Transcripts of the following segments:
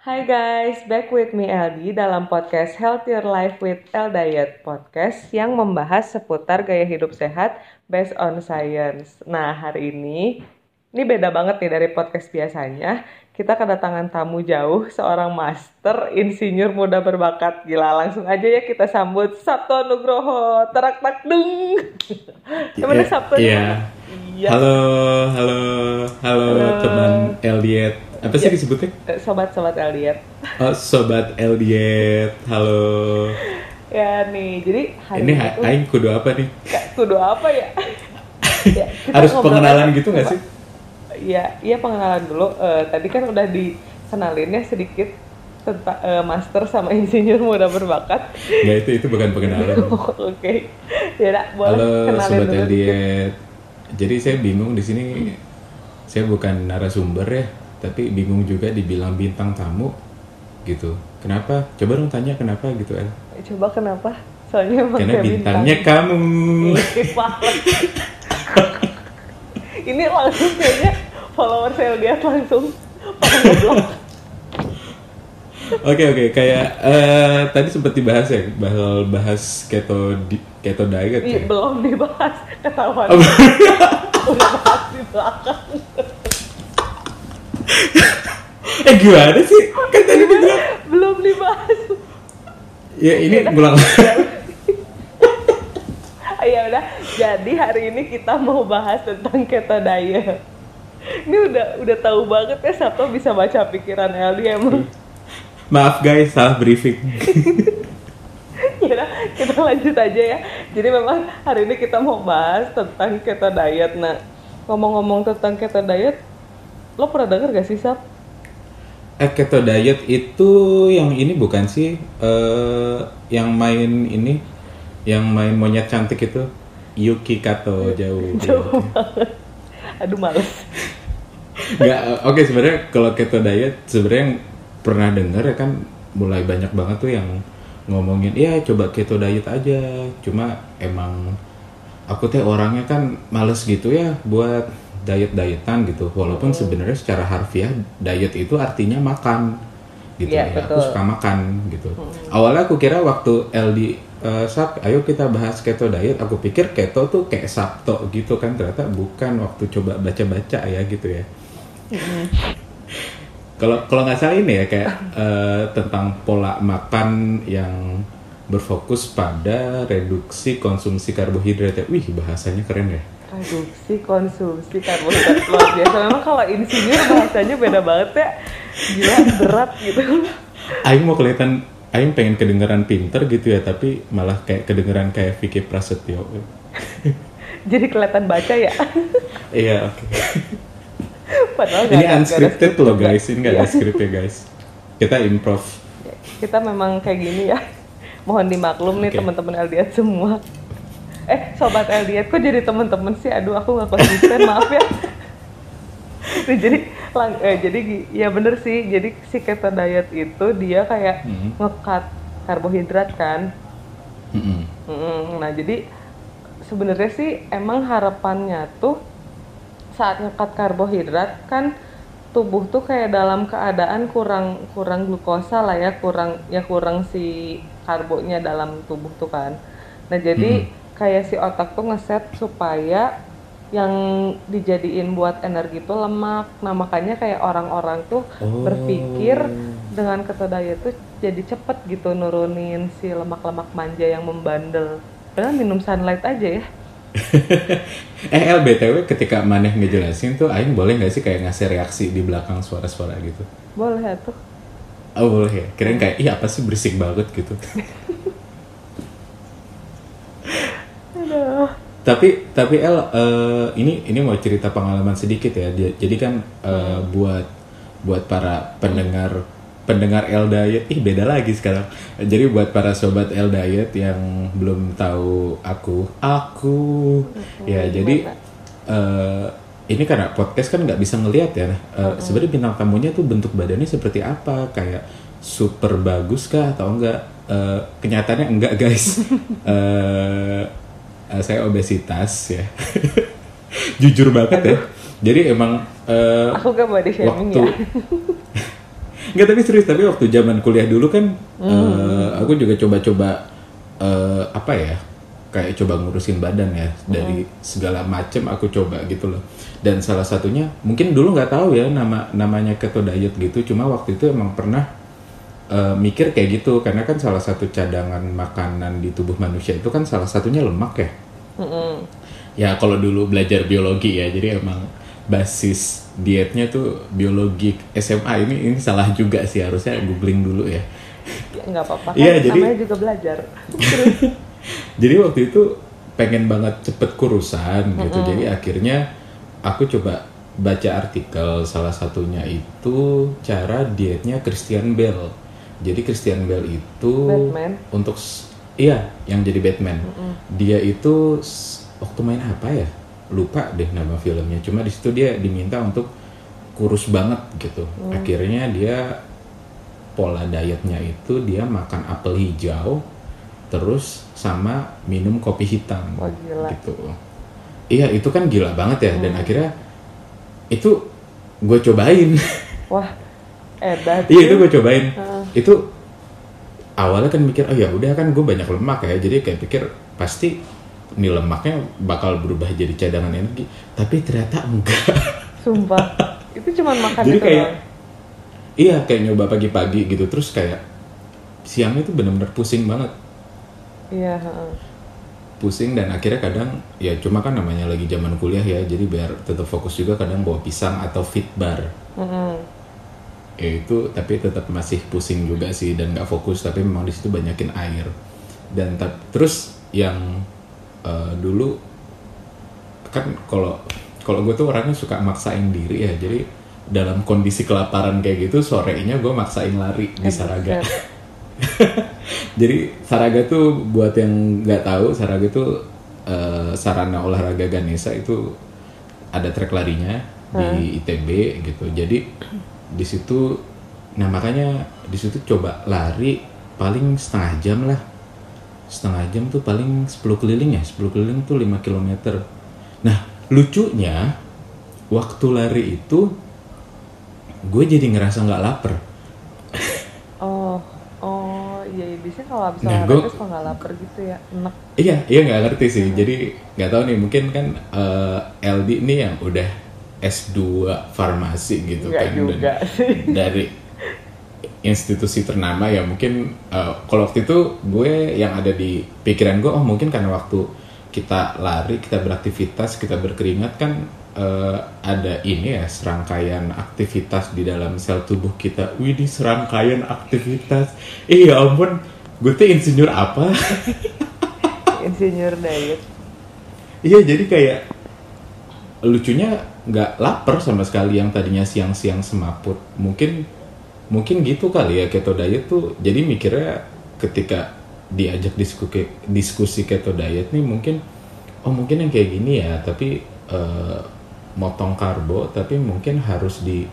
Hai guys, back with me Eldi dalam podcast Health Your Life with El Diet Podcast yang membahas seputar gaya hidup sehat based on science. Nah hari ini, ini beda banget nih dari podcast biasanya. Kita kedatangan tamu jauh, seorang master insinyur muda berbakat. Gila, langsung aja ya kita sambut Sabto Nugroho. Terak tak deng. Gimana Sabto? Iya. Iya. Halo, halo, halo, Halo. teman Eldiet. Apa sih Ya. disebutnya? Eh, Sobat-sobat Elliot. Oh, sobat Eldiet. Halo. Ya nih, jadi hari Ini tuh aing kudu apa nih? Kudu apa ya? Ya, Harus pengenalan gitu nggak sih? Iya, iya pengenalan dulu. Eh, tadi kan udah dikenalinnya sedikit tentang eh, master sama insinyur muda berbakat. Nggak itu itu bukan pengenalan. Oke, ya udah, boleh Halo, kenalin sobat dulu. Eldiet. Jadi saya bingung di sini. Saya bukan narasumber ya, tapi bingung juga dibilang bintang tamu gitu. Kenapa? Coba dong tanya kenapa gitu El. Coba kenapa? Soalnya Karena bintangnya kamu. Parah. Ini langsung kayaknya follower saya lihat langsung. Oke oke kayak eh, tadi sempat dibahas ya bahas bahas keto di, keto diet ya. belum dibahas ketahuan. Oh, Udah bahas di belakang. eh gimana sih? Kan tadi dibilang belum dibahas. ya ini pulang. Ya udah. Jadi hari ini kita mau bahas tentang keto diet. Ini udah udah tahu banget ya Sabto bisa baca pikiran Eldi emang. Maaf guys salah briefing. ya udah, kita lanjut aja ya. Jadi memang hari ini kita mau bahas tentang keto diet. Nah, ngomong-ngomong tentang keto diet, lo pernah denger gak sih Sab? Eh keto diet itu yang ini bukan sih eh yang main ini yang main monyet cantik itu Yuki Kato jauh. Jauh banget. Aduh males. Nggak, oke sebenarnya kalau keto diet sebenarnya yang pernah denger ya kan mulai banyak banget tuh yang ngomongin iya coba keto diet aja cuma emang aku teh orangnya kan males gitu ya buat diet dietan gitu. Walaupun sebenarnya secara harfiah diet itu artinya makan gitu ya aku betul. suka makan gitu. Awalnya aku kira waktu LD eh, Sab, ayo kita bahas keto diet aku pikir keto tuh kayak sabto gitu kan. Ternyata bukan waktu coba baca-baca ya gitu ya. Kalau kalau nggak salah ini ya kayak eh, tentang pola makan yang berfokus pada reduksi konsumsi karbohidrat ya. Wih bahasanya keren ya. Reduksi konsumsi karbohidrat luar biasa memang kalau insinyur bahasanya beda banget ya gila berat gitu Aing mau kelihatan, Aing pengen kedengeran pinter gitu ya, tapi malah kayak kedengeran kayak Vicky Prasetyo. jadi kelihatan baca ya Iya oke. padahal nggak Ini unscripted script loh guys, ini nggak ada Iya. script ya guys. Kita improv. kita memang kayak gini ya mohon dimaklum nih Oke. teman-teman LDR semua eh sobat LDR kok jadi teman-teman sih aduh aku nggak konsisten maaf ya Nih, jadi lang- eh, jadi ya bener sih jadi si keto diet itu dia kayak Mhm. ngekat karbohidrat kan Mm-mm. Mm, Nah jadi sebenarnya sih emang harapannya tuh saat ngekat karbohidrat kan tubuh tuh kayak dalam keadaan kurang kurang glukosa lah ya kurang ya kurang si karbonya dalam tubuh tuh kan. Nah jadi kayak si otak tuh ngeset supaya yang dijadiin buat energi tuh lemak. Nah makanya kayak orang-orang tuh Oh. berpikir dengan keto diet tuh jadi cepet gitu nurunin si lemak-lemak manja yang membandel. Padahal minum sunlight aja ya. eh El BTW ketika maneh ngejelasin tuh Aing boleh nggak sih kayak ngasih reaksi di belakang suara-suara gitu? Boleh ya tuh. Oh boleh ya, kirain kayak, iya apa sih berisik banget gitu. Aduh. tapi tapi El eh, ini ini mau cerita pengalaman sedikit ya. Jadi kan eh, buat buat para pendengar pendengar El Diet, ih beda lagi sekarang. Jadi buat para sobat El Diet yang belum tahu aku, aku ya jadi eh, ini karena podcast kan nggak bisa ngelihat ya. Nah, eh, Sebenarnya bintang tamunya tuh bentuk badannya seperti apa? Kayak super bagus kah atau enggak? Eh, kenyataannya enggak guys. Eh, eh, saya obesitas ya. Jujur banget ya. Jadi emang eh, Aku gak body shaming waktu ya. Nggak tapi serius tapi waktu zaman kuliah dulu kan eh, aku juga coba-coba eh, apa ya kayak coba ngurusin badan ya dari segala macem aku coba gitu loh dan salah satunya mungkin dulu nggak tahu ya nama namanya keto diet gitu cuma waktu itu emang pernah eh, mikir kayak gitu. Karena kan salah satu cadangan makanan di tubuh manusia itu kan salah satunya lemak ya. Mm-mm. ya kalau dulu belajar biologi ya. Jadi emang basis dietnya tuh biologi SMA ini ini salah juga sih. Harusnya googling dulu ya. Nggak apa-apa. Kan Iya, jadi- namanya juga belajar. Jadi waktu itu pengen banget cepet kurusan gitu. Jadi akhirnya aku coba baca artikel. Salah satunya itu cara dietnya Christian Bale jadi Christian Bale itu Batman? untuk iya yang jadi Batman. Dia itu waktu main apa ya? Lupa deh nama filmnya. Cuma di situ dia diminta untuk kurus banget gitu. Akhirnya dia pola dietnya itu dia makan apel hijau terus sama minum kopi hitam. Wah, gila. gitu. Iya itu kan gila banget ya. Dan akhirnya itu gue cobain. Wah edan iya itu gue cobain. Itu awalnya kan mikir oh ya udah kan gue banyak lemak ya. Jadi kayak pikir pasti ini lemaknya bakal berubah jadi cadangan energi. Tapi ternyata enggak. Sumpah. Itu cuma makan jadi itu kayak doang. iya kayak nyoba pagi-pagi gitu. Terus kayak siangnya tuh bener-bener pusing banget. Iya pusing dan akhirnya kadang ya cuma kan namanya lagi zaman kuliah ya jadi biar tetap fokus juga kadang bawa pisang atau fit bar. Mm-mm. Ya itu tapi tetap masih pusing juga sih dan nggak fokus tapi memang di situ banyakin air. Dan terus yang eh, dulu kan kalau kalau gue tuh orangnya suka maksain diri ya jadi dalam kondisi kelaparan kayak gitu sorenya gue maksain lari di Saraga. jadi Saraga tuh buat yang nggak tahu Saraga tuh eh, sarana olahraga Ganesha itu ada trek larinya di ITB gitu. Jadi di situ nah makanya di situ coba lari paling setengah jam lah. Setengah jam tuh paling 10 keliling ya, 10 keliling tuh 5 km. Nah, lucunya waktu lari itu gue jadi ngerasa nggak lapar. oh oh iya iya. biasanya kalau habis Nah, olahraga suka nggak lapar gitu ya enak Iya, iya nggak ngerti sih. Jadi nggak tahu nih, mungkin kan eh, LD ini yang udah S2 farmasi gitu Nggak kan juga dan sih. dari institusi ternama ya mungkin eh, kalau waktu itu gue yang ada di pikiran gue oh mungkin karena waktu kita lari, kita beraktivitas, kita berkeringat kan eh, ada ini ya serangkaian aktivitas di dalam sel tubuh kita. Wih, ini serangkaian aktivitas. Eh ya ampun, gue tuh insinyur apa? insinyur diet Iya jadi kayak lucunya nggak lapar sama sekali yang tadinya siang-siang semaput. Mungkin mungkin gitu kali ya keto diet tuh. Jadi mikirnya ketika diajak diskusi diskusi keto diet nih mungkin oh mungkin yang kayak gini ya tapi eh, motong karbo tapi mungkin harus di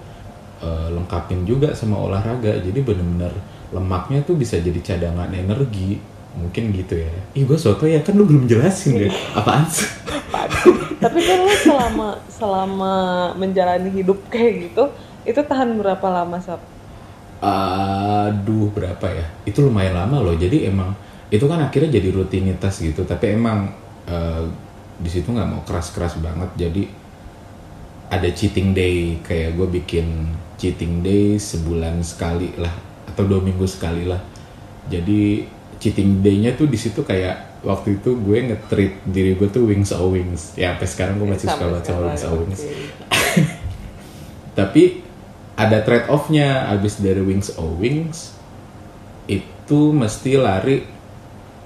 eh, lengkapin juga sama olahraga. Jadi bener-bener lemaknya tuh bisa jadi cadangan energi. Mungkin gitu ya. Ih gue soto ya kan lu belum jelasin deh. Apaan sih? tapi kan lo selama selama menjalani hidup kayak gitu itu tahan berapa lama sab Aduh berapa ya? Itu lumayan lama loh. Jadi emang itu kan akhirnya jadi rutinitas gitu. Tapi emang eh, di situ nggak mau keras-keras banget. Jadi ada cheating day kayak gue bikin cheating day sebulan sekali lah atau dua minggu sekali lah. Jadi cheating day-nya tuh di situ kayak waktu itu gue nge-treat diri gue tuh wings o wings. Ya sampai sekarang gue masih suka sekarang, wings o wings tapi ada trade offnya abis dari wings o wings itu mesti lari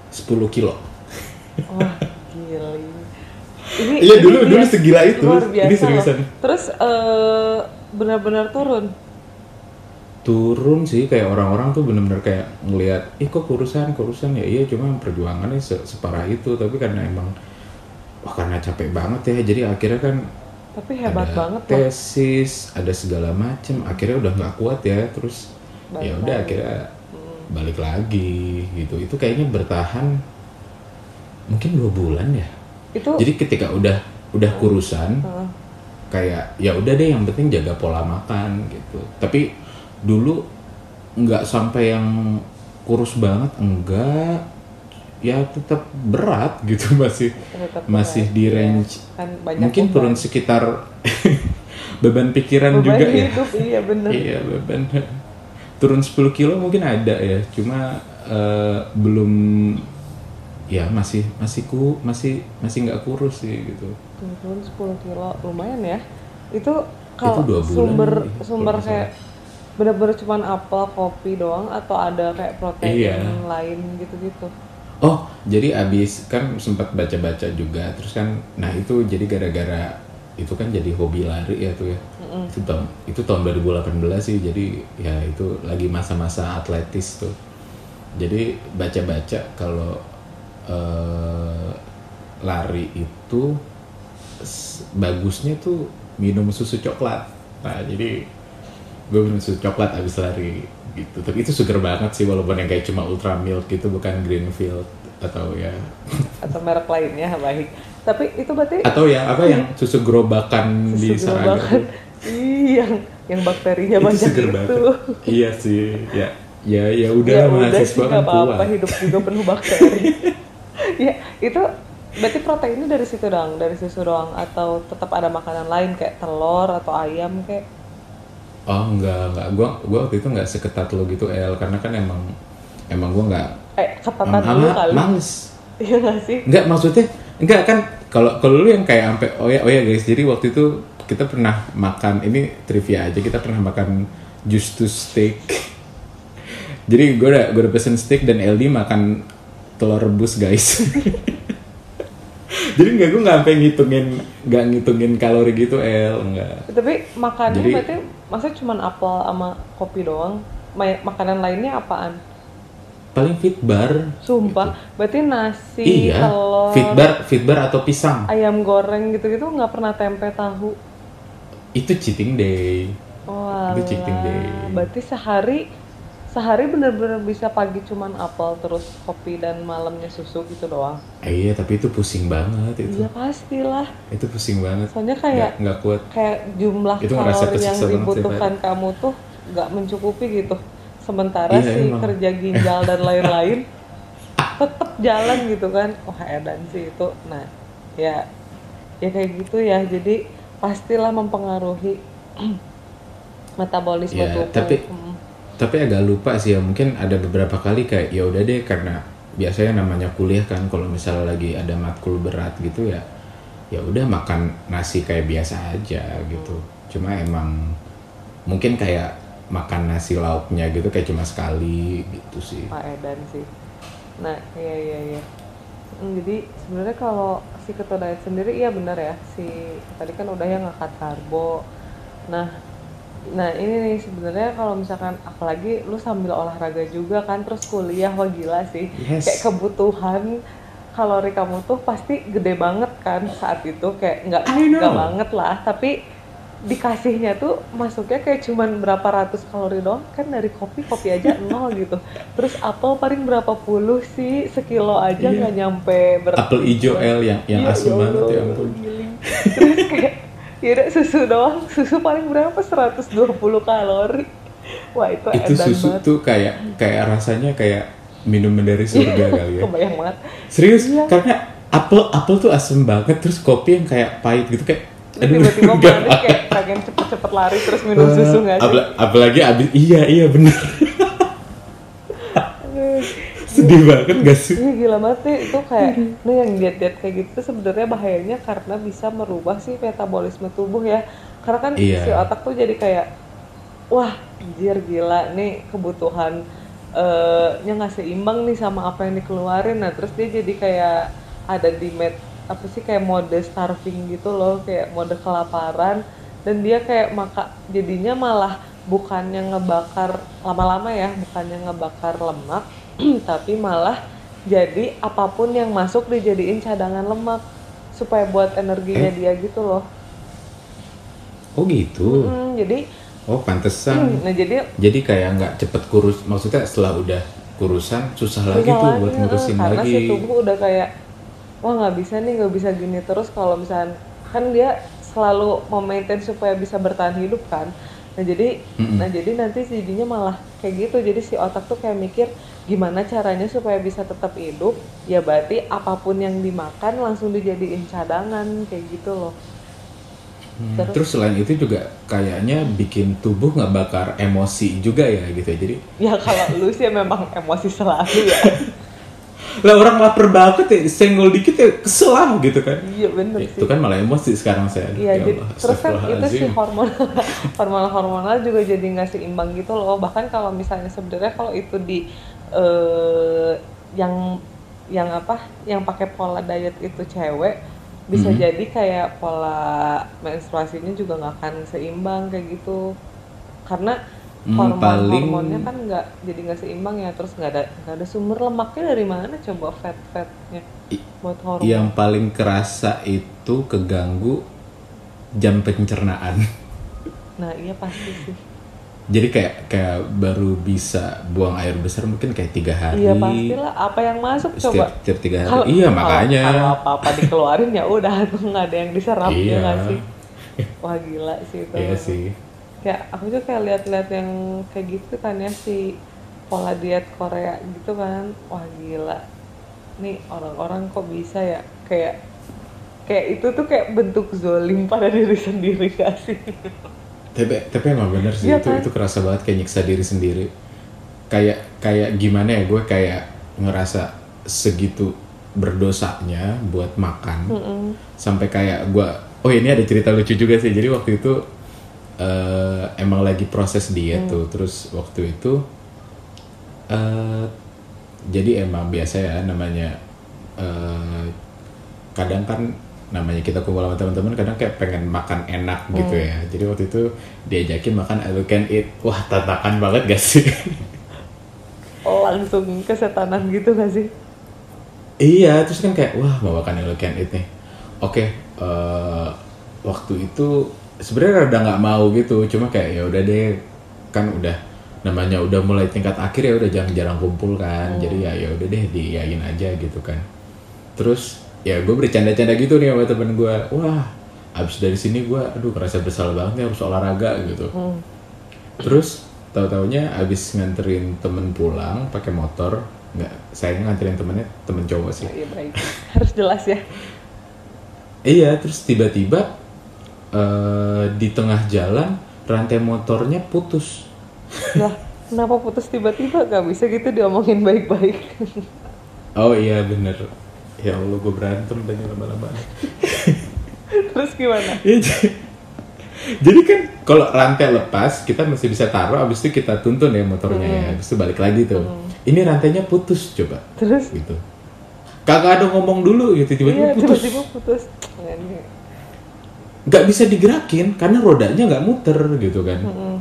10 kilo wah gila ini Iya, ini dulu- dulu segila itu. luar Ini biasa seriusan. loh. terus eh, benar-benar turun turun sih kayak orang-orang tuh bener-bener kayak ngelihat ih kok kurusan kurusan? Ya iya cuma perjuangannya se- separah itu tapi karena emang wah karena capek banget ya jadi akhirnya kan tapi hebat ada banget loh tesis ada segala macem akhirnya udah nggak kuat ya terus ya udah akhirnya balik lagi gitu. Itu kayaknya bertahan mungkin dua bulan ya. Itu jadi ketika udah udah kurusan Heeh. kayak ya udah deh yang penting jaga pola makan gitu. Tapi dulu nggak sampai yang kurus banget enggak. Ya tetap berat gitu masih Tetap masih berat, di iya. range. Kan banyak mungkin beban. turun sekitar beban pikiran beban juga ya. hidup iya bener. Iya beban. Turun 10 kilo mungkin ada ya cuma eh, belum ya masih masih ku masih masih nggak kurus sih gitu. Turun 10 kilo lumayan ya. Itu kalau dua bulan sumber sumber kayak bener-bener cuman apel kopi doang atau ada kayak protein Iya. lain gitu-gitu Oh, jadi abis kan sempat baca-baca juga, terus kan, nah itu jadi gara-gara itu kan jadi hobi lari ya tuh ya. Itu tahun itu tahun 2018 sih, jadi ya itu lagi masa-masa atletis tuh. Jadi baca-baca kalau eh, lari itu bagusnya tuh minum susu coklat. Nah jadi gue minum susu coklat abis lari gitu. Tapi itu seger banget sih walaupun yang kayak cuma ultra milk gitu bukan greenfield atau ya. Atau merek lainnya baik. Tapi itu berarti atau ya apa yang susu gerobakan di susu Saraga bahkan tuh. iya yang yang bakterinya itu banyak seger itu. banget. Iya sih ya ya ya udah ya udah mahasiswa sih kan apa-apa hidup juga penuh bakteri. Ya itu berarti proteinnya dari situ doang dari susu doang atau tetap ada makanan lain kayak telur atau ayam kayak oh enggak enggak. Gua gua waktu itu nggak seketat lo gitu El. Karena kan emang emang gua nggak eh ketatan dulu kali. males. Iya nggak sih? Enggak maksudnya enggak kan kalau kalau lu yang kayak sampai oh ya oh ya guys jadi waktu itu kita pernah makan ini trivia aja kita pernah makan justus steak. Jadi gue udah gue udah pesen steak dan LD makan telur rebus guys. Jadi enggak gue nggak sampai ngitungin nggak ngitungin kalori gitu El. Enggak. Tapi makannya Jadi- berarti maksudnya cuma apel sama kopi doang? Ma- makanan lainnya apaan? Paling fit bar. Sumpah berarti nasi iya telur. fit bar fit bar atau pisang. Ayam goreng gitu-gitu nggak pernah tempe tahu. Itu cheating day. Wah, Itu cheating day. berarti sehari sehari bener-bener bisa pagi cuman apel terus kopi dan malamnya susu gitu doang. Eh, iya tapi itu pusing banget itu Iya pastilah. itu pusing banget Soalnya kayak nggak kuat kayak jumlah Itu kalori yang sih, dibutuhkan kamu tuh nggak mencukupi gitu. Sementara Iya, si emang. kerja ginjal dan lain-lain tetap jalan gitu kan. Wah edan sih itu. Nah ya ya kayak gitu ya. Jadi pastilah mempengaruhi metabolisme Ya, tubuh. tapi- Mm. Tapi agak lupa sih ya mungkin ada beberapa kali kayak ya udah deh karena biasanya namanya kuliah kan kalau misalnya lagi ada matkul berat gitu ya ya udah makan nasi kayak biasa aja gitu cuma emang mungkin kayak makan nasi lauknya gitu kayak cuma sekali gitu sih Pak Edan sih. Nah, iya iya iya. Hmm, Jadi sebenarnya kalau si keto diet sendiri iya benar ya. Si tadi kan udah yang ngangkat karbo. Nah, nah ini nih sebenarnya kalau misalkan apalagi lu sambil olahraga juga kan terus kuliah wah gila sih. Yes. Kayak kebutuhan kalori kamu tuh pasti gede banget kan saat itu kayak nggak nggak banget lah tapi dikasihnya tuh masuknya kayak cuman berapa ratus kalori doang kan dari kopi kopi aja nol gitu terus apel paling berapa puluh sih sekilo aja Iya. nggak nyampe ber apel hijau El yang yang Iya, asem ya banget ya ampun terus kayak ya udah susu doang. Susu paling berapa? 120 kalori. Wah itu, itu susu banget. tuh kayak kayak rasanya kayak minuman dari surga kali ya. kebayang banget. Serius, Iya. karena apel apel tuh asem banget, terus kopi yang kayak pahit gitu kayak. Tiba-tiba kayak pengen cepet-cepet lari terus minum susu nggak sih? Apel- apalagi abis iya iya bener. Sedih banget gak sih? Iya gila banget nih itu kayak nah yang diet-diet kayak gitu sebenarnya bahayanya karena bisa merubah sih metabolisme tubuh ya. Karena kan Iya. si otak tuh jadi kayak wah anjir gila nih kebutuhan nya nggak seimbang nih sama apa yang dikeluarin. Nah, terus dia jadi kayak ada di med apa sih kayak mode starving gitu loh, kayak mode kelaparan dan dia kayak maka jadinya malah bukannya ngebakar lama-lama ya, bukannya ngebakar lemak tapi malah jadi apa pun yang masuk dijadiin cadangan lemak supaya buat energinya Eh? dia gitu loh. Oh gitu. Hmm, jadi Oh pantesan. nah jadi Jadi kayak nggak cepet kurus. Maksudnya setelah udah kurusan susah lagi tuh susah buat lagi, ngurusin eh, karena lagi. si tubuh udah kayak wah nggak bisa nih nggak bisa gini terus kalau misalnya kan dia selalu memaintain supaya bisa bertahan hidup kan Nah jadi, Mm-mm. nah jadi nanti jadinya malah kayak gitu. Jadi si otak tuh kayak mikir gimana caranya supaya bisa tetap hidup. Ya berarti apa pun yang dimakan langsung dijadiin cadangan kayak gitu loh. Hmm, Terus? Terus selain itu juga kayaknya bikin tubuh nggak bakar emosi juga ya gitu ya. Jadi Ya kalau lu sih memang emosi selalu ya. lah orang lapar banget ya, senggol dikit ya kesel lah gitu kan. iya bener Ya, sih. itu kan malah emosi sekarang saya. Iya, Ya jadi, Allah, terus kan itu si astagfirullahaladzim. hormon hormonal hormonal juga jadi nggak seimbang gitu loh. Bahkan kalau misalnya sebenarnya kalau itu di eh, yang yang apa, yang pakai pola diet itu cewek bisa Mhm. jadi kayak pola menstruasinya juga nggak akan seimbang kayak gitu. Karena Hmm, hormon paling- hormonnya kan nggak jadi nggak seimbang ya. Terus nggak ada nggak ada sumber lemaknya dari mana coba fat fatnya buat hormon. Yang paling kerasa itu keganggu jam pencernaan. Nah iya pasti sih. Jadi kayak kayak baru bisa buang air besar mungkin kayak tiga hari. Iya pastilah apa yang masuk coba. Setiap, setiap tiga hari. Kalau- iya makanya. Kalau apa-apa dikeluarin ya udah tuh nggak ada yang diserap ya Iya. nggak sih. Wah gila sih itu. Iya sih. Ya aku juga kayak lihat-lihat yang kayak gitu kan ya si pola diet Korea gitu kan. Wah gila. Nih orang-orang kok bisa ya kayak kayak itu tuh kayak bentuk zolim pada diri sendiri gak sih? Tapi tapi emang bener sih Iya itu kan? itu kerasa banget kayak nyiksa diri sendiri. Kayak kayak gimana ya gue kayak ngerasa segitu berdosanya buat makan Mm-mm. sampai kayak gue oh ini ada cerita lucu juga sih jadi waktu itu eh, emang lagi proses diet tuh. Terus waktu itu eh jadi emang biasa ya namanya eh, kadang kan namanya kita kumpul sama teman-teman kadang kayak pengen makan enak gitu ya. Jadi waktu itu diajakin makan you can eat. Wah tantangan banget gak sih? Langsung kesetanan gitu gak sih? Iya, terus kan kayak wah mau makan you can eat nih. Oke, eh, waktu itu sebenarnya rada nggak mau gitu, cuma kayak ya udah deh, kan udah namanya udah mulai tingkat akhir ya udah jarang-jarang kumpul kan, jadi ya ya udah deh diyain aja gitu kan. Terus ya gue bercanda-canda gitu nih sama temen gue, wah abis dari sini gue, aduh merasa bersalah banget nih harus olahraga gitu. Hmm. Terus tahu-taunya abis nganterin temen pulang pakai motor, nggak saya nganterin temennya temen cowok sih. Iya baik. Harus jelas ya. Iya, terus tiba-tiba eh, di tengah jalan rantai motornya putus. Lah, kenapa putus tiba-tiba? Gak bisa gitu diomongin baik-baik. Oh iya bener. Ya Allah gue berantem tadi lama-lama. Terus gimana? J- Jadi kan kalau rantai lepas kita masih bisa taruh, abis itu kita tuntun ya motornya ya, abis itu balik lagi tuh. Ini rantainya putus coba, Terus? gitu. Kagak ada ngomong dulu gitu tiba-tiba Iya, putus. tiba-tiba putus. Nggak bisa digerakin karena rodanya nggak muter gitu kan. Mm-mm.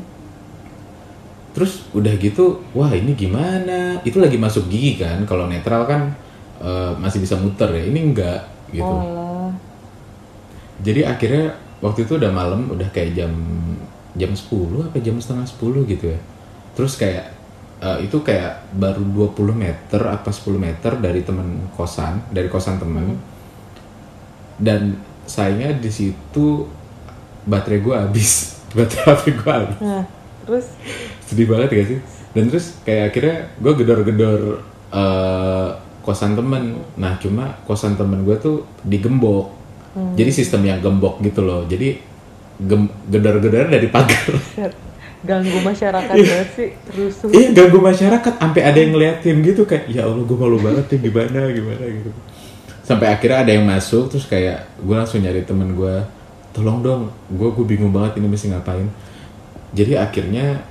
Terus udah gitu, wah ini gimana? Itu lagi masuk gigi kan? Kalau netral kan eh, masih bisa muter ya. Ini enggak gitu. Oh. Jadi akhirnya waktu itu udah malam, udah kayak jam jam 10 apa jam setengah 10 gitu ya. Terus kayak eh, itu kayak baru 20 meter apa 10 meter dari temen kosan, dari kosan temen. Dan sayangnya di situ baterai gua habis. Baterai HP gua habis. Nah, terus sedih banget gak sih dan terus kayak akhirnya gue gedor-gedor eh, kosan temen nah cuma kosan temen gue tuh digembok jadi sistem yang gembok gitu loh jadi gedor-gedor dari pagar ganggu masyarakat banget sih. Rusuh. iya ganggu masyarakat sampai ada yang ngeliatin gitu kayak ya allah gue malu banget nih gimana gimana gitu sampai akhirnya ada yang masuk terus kayak gue langsung nyari temen gue tolong dong gue gue bingung banget ini mesti ngapain. Jadi akhirnya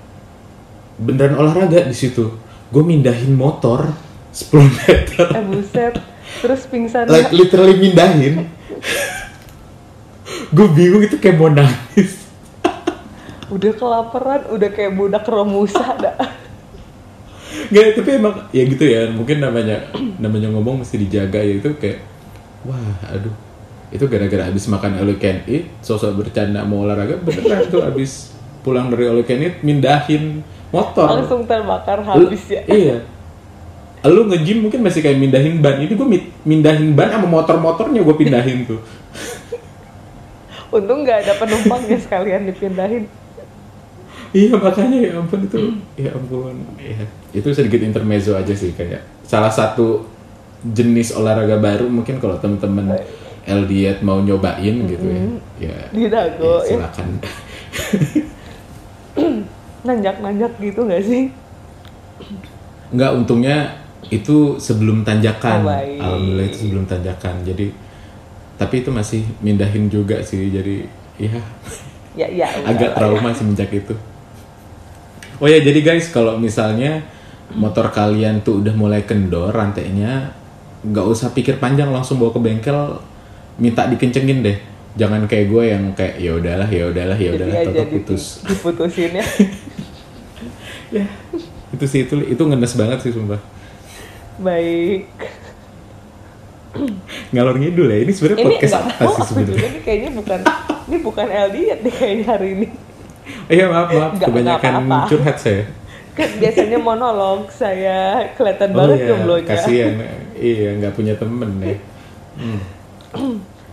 beneran olahraga di situ. Gue mindahin motor 10 meter. Eh buset. Terus pingsan. Like literally mindahin. Gue bingung itu kayak mau nangis. Udah kelaparan, udah kayak budak romusa dah. Nggak, tapi emang ya gitu ya mungkin namanya namanya ngomong mesti dijaga ya itu kayak wah aduh itu gara-gara habis makan all you can eat sosok bercanda mau olahraga beneran tuh habis pulang dari all you can eat mindahin motor Langsung terbakar habis ya. iya lu nge-gym mungkin masih kayak mindahin ban ini gue mindahin ban sama motor-motornya gue pindahin tuh Untung nggak ada penumpangnya sekalian dipindahin. Iya makanya ya ampun itu ya ampun ya itu sedikit intermezzo aja sih kayak salah satu jenis olahraga baru mungkin kalau temen-temen LDiet mau nyobain gitu ya ya, Di dago, ya ya. silakan Nanjak-nanjak gitu nggak sih? Enggak, untungnya itu sebelum tanjakan. Oh, baik. Alhamdulillah itu sebelum tanjakan. Jadi tapi itu masih mindahin juga sih. Jadi ya Ya, ya. agak trauma semenjak itu. Oh ya, jadi guys kalau misalnya motor kalian tuh udah mulai kendor rantainya, nggak usah pikir panjang langsung bawa ke bengkel, minta dikencengin deh. Jangan kayak gue yang kayak ya udahlah, ya udahlah, ya udahlah, tetap di- putus. diputusin ya. ya, itu sih itu itu ngenes banget sih sumpah. Baik. Ngalor ngidul ya. Ini sebenarnya Ini podcast apa sih sebenarnya? nih kayaknya bukan ini bukan LDiet deh kayaknya hari ini. Iya maaf maaf Nggak- kebanyakan nggak apa-apa. curhat saya. Kan biasanya monolog saya kelihatan Oh banget iya, jomblonya. kasihan. Iya nggak punya temen ya. Hmm.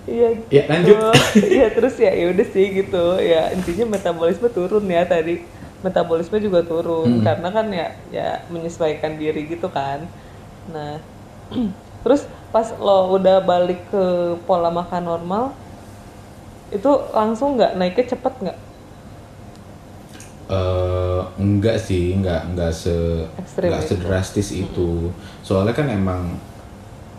Iya. Ya, lanjut. Iya terus ya ya udah sih gitu. Ya intinya metabolisme turun ya tadi. Metabolisme juga turun Hmm. karena kan ya ya menyesuaikan diri gitu kan. Nah, terus pas lo udah balik ke pola makan normal itu langsung nggak naiknya cepet nggak? Eh, enggak sih, enggak enggak se Ekstrim enggak itu. sedrastis itu. Soalnya kan emang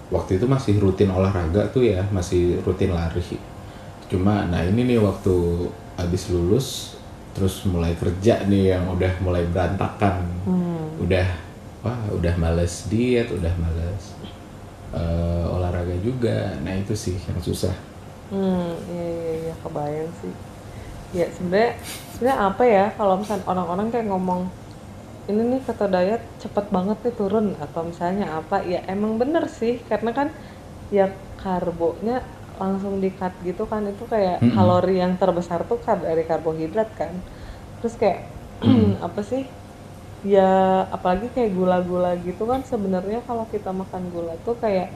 waktu itu masih rutin olahraga tuh ya, masih rutin lari. Cuma nah ini nih waktu habis lulus terus mulai kerja nih yang udah mulai berantakan. Udah wah, udah males diet, udah males eh, olahraga juga. Nah, itu sih yang susah. Hmm, iya iya iya kebayang sih. Ya sebenarnya sebenarnya apa ya kalau misalnya orang-orang kayak ngomong ini nih keto diet cepet banget nih turun atau misalnya apa ya emang bener sih karena kan ya karbonya langsung di cut gitu kan itu kayak Mm-mm. kalori yang terbesar tuh kan dari karbohidrat kan. Terus kayak apa sih ya apalagi kayak gula-gula gitu kan sebenarnya kalau kita makan gula tuh kayak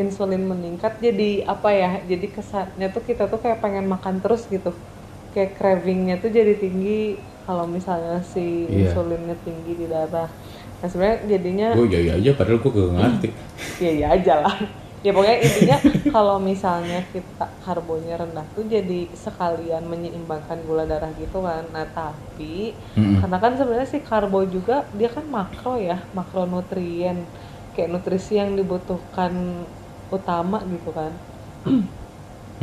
insulin meningkat jadi apa ya jadi kesannya tuh kita tuh kayak pengen makan terus gitu kayak cravingnya tuh jadi tinggi kalau misalnya si Iya. insulinnya tinggi di darah nah sebenarnya jadinya Gue iya iya aja padahal gue gak ngerti. ya ya aja lah ya pokoknya intinya kalau misalnya kita karbonya rendah tuh jadi sekalian menyeimbangkan gula darah gitu kan nah tapi Mm-mm. karena kan sebenarnya si karbo juga dia kan makro ya makronutrien kayak nutrisi yang dibutuhkan utama gitu kan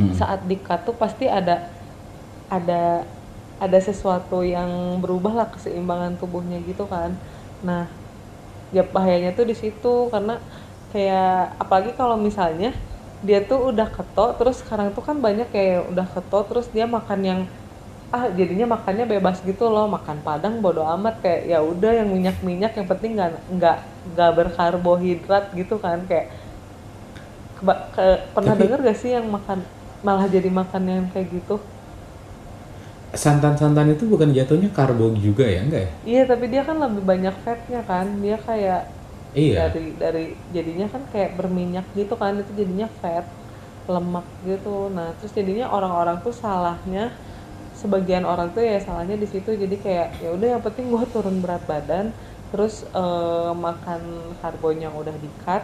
Mm-mm. saat di-cut tuh pasti ada ada ada sesuatu yang berubah lah keseimbangan tubuhnya gitu kan. Nah ya bahayanya tuh di situ karena kayak apalagi kalau misalnya dia tuh udah keto terus sekarang tuh kan banyak kayak udah keto terus dia makan yang ah jadinya makannya bebas gitu loh makan padang bodo amat kayak ya udah yang minyak minyak yang penting nggak nggak nggak berkarbohidrat gitu kan kayak keba- ke- pernah Tapi- denger gak sih yang makan malah jadi makan yang kayak gitu Santan-santan itu bukan jatuhnya karbo juga ya enggak ya? iya tapi dia kan lebih banyak fatnya kan. Dia kayak Iya. dari dari jadinya kan kayak berminyak gitu kan. Itu jadinya fat lemak gitu. Nah terus jadinya orang-orang tuh salahnya sebagian orang tuh ya salahnya di situ. Jadi kayak ya udah yang penting gua turun berat badan. Terus eh, makan karbonya udah di cut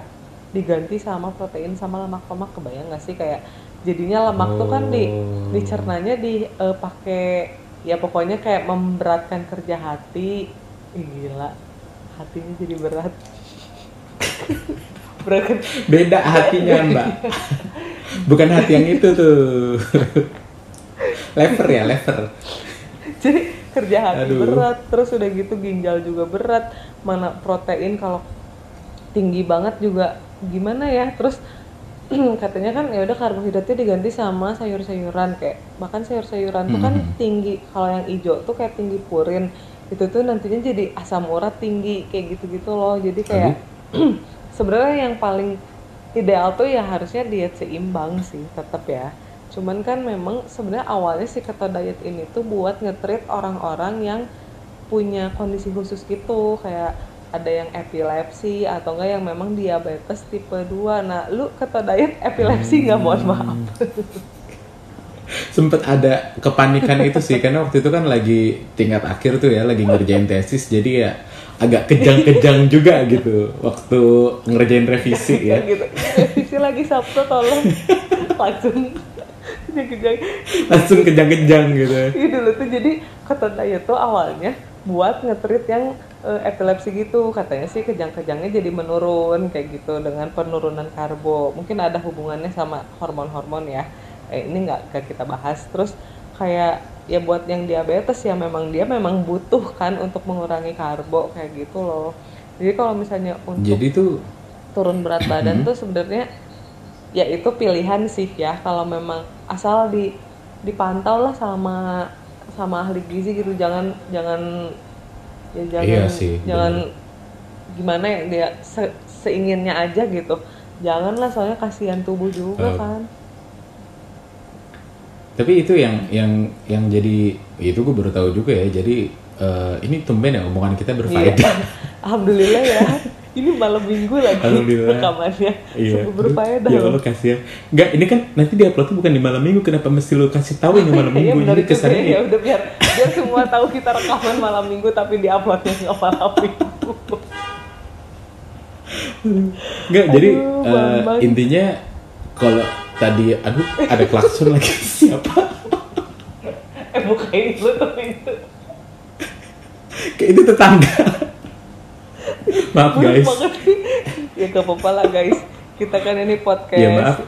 diganti sama protein sama lemak-lemak. Kebayang nggak sih? Kayak jadinya lemak tuh kan di Oh. dicernanya di eh, pakai ya pokoknya kayak memberatkan kerja hati Ih, gila hatinya jadi berat berat Beda hatinya, Mbak. Bukan hati yang itu tuh. lever ya, lever. jadi kerja hati Aduh. berat terus udah gitu ginjal juga berat mana protein kalau tinggi banget juga gimana ya terus katanya kan ya udah karbohidratnya diganti sama sayur-sayuran kayak makan sayur-sayuran tuh kan Mhm. tinggi. Kalau yang hijau tuh kayak tinggi purin. Itu tuh nantinya jadi asam urat tinggi kayak gitu-gitu loh. Jadi kayak sebenarnya yang paling ideal tuh ya harusnya diet seimbang sih tetap ya. Cuman kan memang sebenarnya awalnya si keto diet ini tuh buat nge-treat orang-orang yang punya kondisi khusus gitu. Kayak ada yang epilepsi atau enggak yang memang diabetes tipe 2 nah lu keto diet epilepsi nggak? Mohon maaf. Sempet ada kepanikan itu sih karena waktu itu kan lagi tingkat akhir tuh ya lagi ngerjain tesis jadi ya agak kejang-kejang juga gitu waktu ngerjain revisi ya. Gitu. Revisi lagi sabtu tolong. Langsung kejang langsung kejang-kejang gitu. Iya dulu tuh jadi kata Daya tuh awalnya buat ngetrit yang eh, epilepsi gitu katanya sih kejang-kejangnya jadi menurun kayak gitu dengan penurunan karbo. Mungkin ada hubungannya sama hormon-hormon ya. Eh, ini nggak nggak kita bahas. Terus kayak ya buat yang diabetes ya memang dia memang butuh kan untuk mengurangi karbo kayak gitu loh. Jadi kalau misalnya untuk jadi tuh turun berat badan tuh sebenarnya ya itu pilihan sih ya. Kalau memang asal di dipantau lah sama sama ahli gizi gitu. Jangan jangan ya jangan Iya sih, jangan gimana ya dia se- seinginnya aja gitu. Janganlah soalnya kasihan tubuh juga Oh. kan. Tapi itu yang yang yang jadi itu gue baru tahu juga ya jadi eh, ini tumben ya omongan kita Iya. berfaedah. Alhamdulillah ya ini malam minggu lagi Alhamdulillah. rekamannya Iya. sungguh berfaedah Ya loh Allah kasih ya. Enggak, ini kan nanti di uploadnya bukan di malam minggu. Kenapa mesti lu kasih tahu ini malam Iya minggu? benar Jadi juga kesannya ya udah biar biar semua tahu kita rekaman malam minggu tapi di uploadnya nggak malam minggu. Enggak, jadi Bambang. intinya kalau tadi aduh ada klakson lagi siapa? eh bukain dulu tuh itu. Kayak itu tetangga. Maaf guys. Ya gak apa-apa lah guys. Kita kan ini podcast. Ya maaf.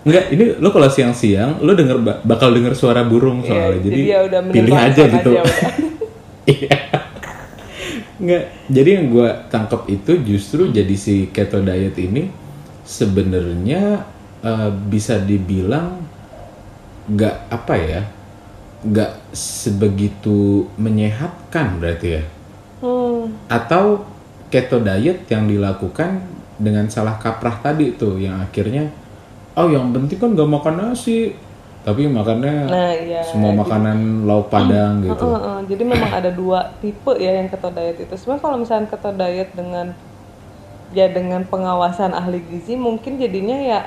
Enggak, ini lo kalau siang-siang lo denger ba- bakal denger suara burung Iya, soalnya. jadi ya udah pilih aja gitu. aja. Iya. Nggak, jadi yang gue tangkap itu justru jadi si keto diet ini sebenarnya eh, bisa dibilang nggak apa ya, nggak sebegitu menyehatkan berarti ya. Hmm, Atau keto diet yang dilakukan dengan salah kaprah tadi tuh yang akhirnya, oh yang penting kan nggak makan nasi, tapi makannya Nah iya. semua makanan lauk padang gitu. Heeh, heeh. Jadi memang ada dua tipe ya yang keto diet itu. Sebenarnya kalau misalnya keto diet dengan ya dengan pengawasan ahli gizi mungkin jadinya ya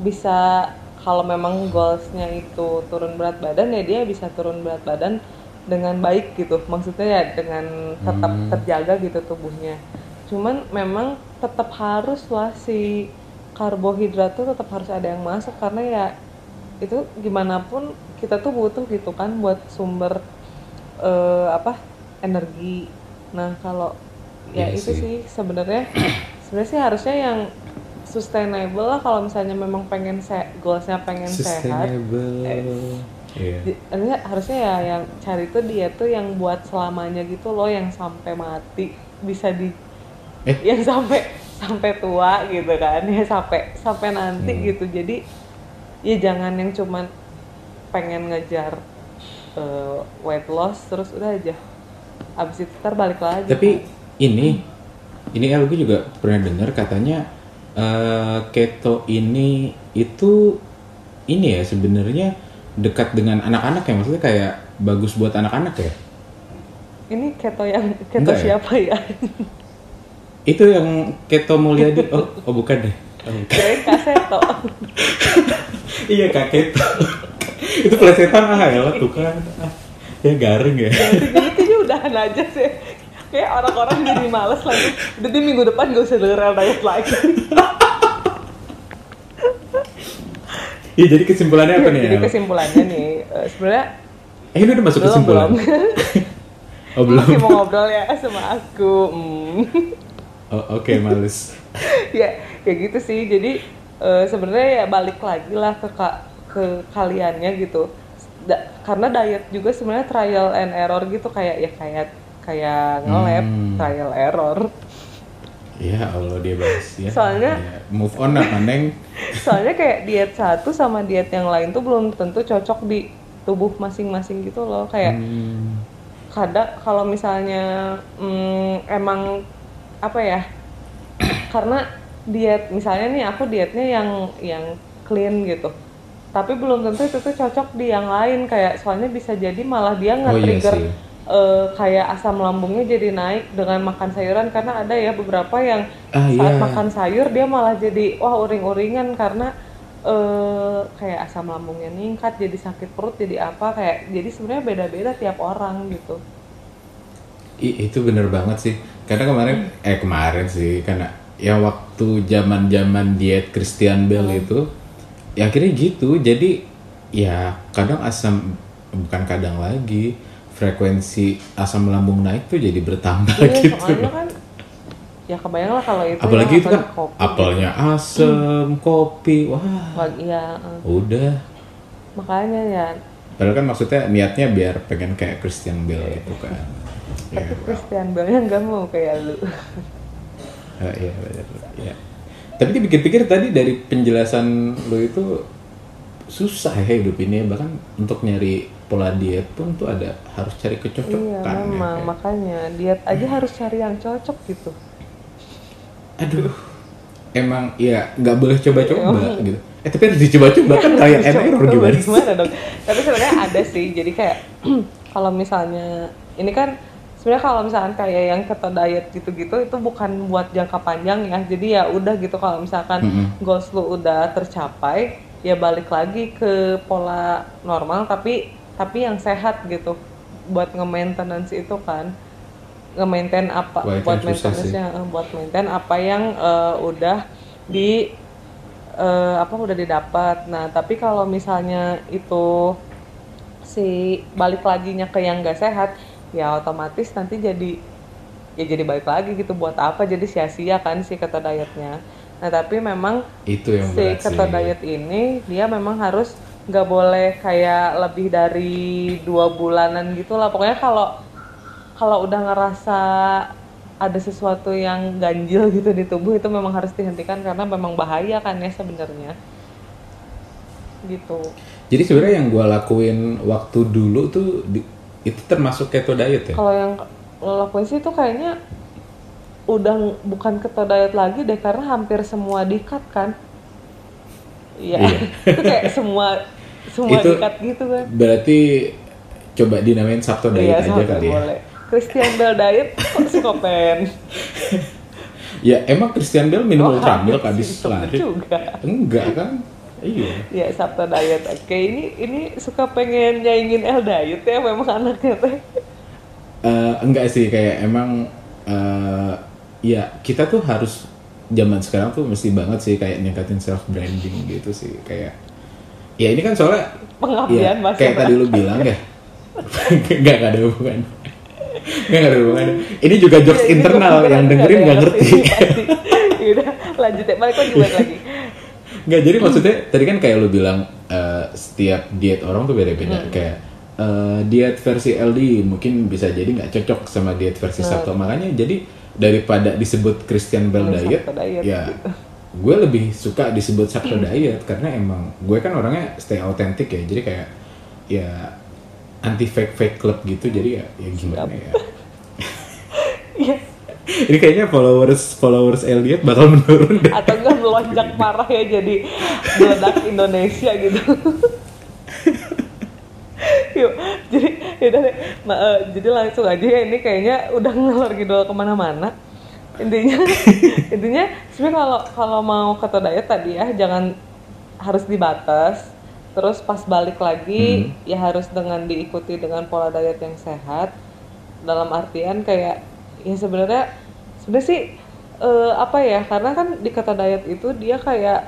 bisa kalau memang goalsnya itu turun berat badan ya dia bisa turun berat badan dengan baik gitu. Maksudnya ya dengan tetap Hmm. terjaga gitu tubuhnya. Cuman memang tetap harus lah si karbohidrat tuh tetap harus ada yang masuk karena ya itu gimana pun kita tuh butuh gitu kan buat sumber eh, apa energi nah kalau ya Iya itu sih. sih sebenarnya sebenarnya sih harusnya yang sustainable lah kalau misalnya memang pengen se goalsnya pengen sehat Sustainable. Iya. Di- harusnya, ya yang cari tuh dia tuh yang buat selamanya gitu loh yang sampai mati bisa di Eh. yang sampai sampai tua gitu kan ya sampai sampai nanti Hmm. gitu jadi ya jangan yang cuman pengen ngejar eh, weight loss terus udah aja abis itu ntar balik lagi Tapi ini ini El gue juga pernah dengar katanya eh, keto ini itu ini ya sebenarnya dekat dengan anak-anak ya maksudnya kayak bagus buat anak-anak ya. ini keto yang keto Enggak ya? siapa ya Itu yang keto Mulyadi. Oh, oh bukan deh. Oh, bukan. kaseto iya kak keto. itu plesetan ah ya tuh kan. Ah, ya garing ya. jadi kayaknya udahan aja sih kayak orang-orang jadi males lagi udah di minggu depan gak usah denger diet lagi Iya jadi kesimpulannya apa nih? jadi kesimpulannya nih eh, sebenarnya Eh ini udah masuk belum kesimpulan. belum Oh belum. masih mau ngobrol ya sama aku hmm. Oh, Oke males. ya kayak gitu sih jadi eh, sebenarnya ya balik lagi lah ke ka- ke kaliannya gitu Da- karena diet juga sebenarnya trial and error gitu kayak ya kayak kayak nge-lab Hmm. trial error Ya Allah dia bahas ya. Soalnya- Ya, move on lah Neng. soalnya kayak diet satu sama diet yang lain tuh belum tentu cocok di tubuh masing-masing gitu loh kayak Hmm. kadang kalau misalnya mm, emang apa ya karena diet misalnya nih aku dietnya yang yang clean gitu tapi belum tentu itu tuh cocok di yang lain kayak soalnya bisa jadi malah dia Oh, iya nge-trigger sih. Eh, kayak asam lambungnya jadi naik dengan makan sayuran karena ada ya beberapa yang Ah, saat iya. makan sayur dia malah jadi wah uring-uringan karena eh kayak asam lambungnya meningkat jadi sakit perut jadi apa kayak jadi sebenarnya beda-beda tiap orang gitu. I- itu bener banget sih. Karena kemarin eh kemarin sih karena ya waktu zaman zaman diet Christian Bell itu ya akhirnya gitu. Jadi ya kadang asam bukan kadang lagi frekuensi asam lambung naik tuh jadi bertambah Iya, gitu soalnya kan ya kebayang lah kalau itu apalagi ya, itu kan kopi. apelnya asem kopi wah Wah, iya eh. udah makanya ya padahal kan maksudnya niatnya biar pengen kayak Christian Bell gitu kan ya, tapi well. Christian Bale-nya nggak mau kayak lu Ah, iya benar. Iya. Tapi dipikir-pikir tadi dari penjelasan lo itu susah ya hidup ini bahkan untuk nyari pola diet pun tuh ada harus cari iya kecocokan ya, memang kayak. makanya diet aja harus cari yang cocok gitu Aduh. Emang ya nggak boleh coba-coba Emang. gitu. Eh tapi harus dicoba-coba kan kayak enak coba gimana? gimana dong tapi sebenarnya ada sih jadi kayak kalau misalnya ini kan sebenarnya kalau misalkan kayak yang keto diet gitu-gitu itu bukan buat jangka panjang ya jadi ya udah gitu kalau misalkan Mm-mm. goals lu udah tercapai ya balik lagi ke pola normal tapi tapi yang sehat gitu buat nge-maintenance itu kan nge-maintain apa Wah, buat maintenance-nya eh, buat maintain apa yang eh, udah di eh, apa udah didapat. Nah, tapi kalau misalnya itu si balik laginya ke yang gak sehat, ya otomatis nanti jadi ya jadi balik lagi gitu buat apa jadi sia-sia kan si keto dietnya. Nah, tapi memang Itu yang si sih. diet ini dia memang harus nggak boleh kayak lebih dari dua bulanan gitu lah. Pokoknya kalau kalau udah ngerasa ada sesuatu yang ganjil gitu di tubuh itu memang harus dihentikan karena memang bahaya kan ya sebenarnya. Gitu. Jadi sebenarnya yang gua lakuin waktu dulu tuh di- itu termasuk keto diet ya? kalau yang lo lakuin sih itu kayaknya udah bukan keto diet lagi deh karena hampir semua dikat kan iya Iya. itu kayak semua semua Itu- dikat gitu kan Berarti coba dinamain Sabto diet aja sampai kali ya. boleh Christian Bale diet kok suka pen Ya emang Christian Bale minum Oh, ultramilk habis lari. juga. Enggak kan? Iya. ya Sabto diet oke ini ini suka pengen nyaingin L diet ya memang anaknya teh Eh, enggak sih kayak emang eh, ya kita tuh harus zaman sekarang tuh mesti banget sih kayak ningkatin self branding gitu sih kayak ya ini kan soalnya Pengabdian ya, Mas kayak tadi lu bilang ya. Enggak ada hubungan. Enggak ada hubungan. Ini juga jokes Ya, internal yang nggak dengerin nggak ngerti. Yaudah lanjut ya. Balik lagi balik lagi. Nggak, jadi maksudnya tadi kan kayak lu bilang eh, setiap diet orang tuh beda-beda. Kayak eh, diet versi LD mungkin bisa jadi nggak cocok sama diet versi Sabto. Makanya jadi daripada disebut Christian Bell Hmm, diet, diet, ya gue lebih suka disebut Sabto diet karena emang gue kan orangnya stay autentik ya. Jadi kayak ya anti fake fake club gitu. Jadi ya, ya gimana ya. Iya. Ini kayaknya followers followers LD bakal menurun deh. atau enggak melonjak parah ya jadi meledak Indonesia gitu Yuk, jadi yaudah deh. Ma- eh, jadi langsung aja ya ini kayaknya udah ngelor gitu ke mana-mana. Intinya intinya sebenarnya kalau kalau mau keto diet tadi ya jangan harus dibatas terus pas balik lagi ya harus dengan diikuti dengan pola diet yang sehat. Dalam artian kayak ya sebenarnya sebenarnya sih eh, apa ya karena kan di kata diet itu dia kayak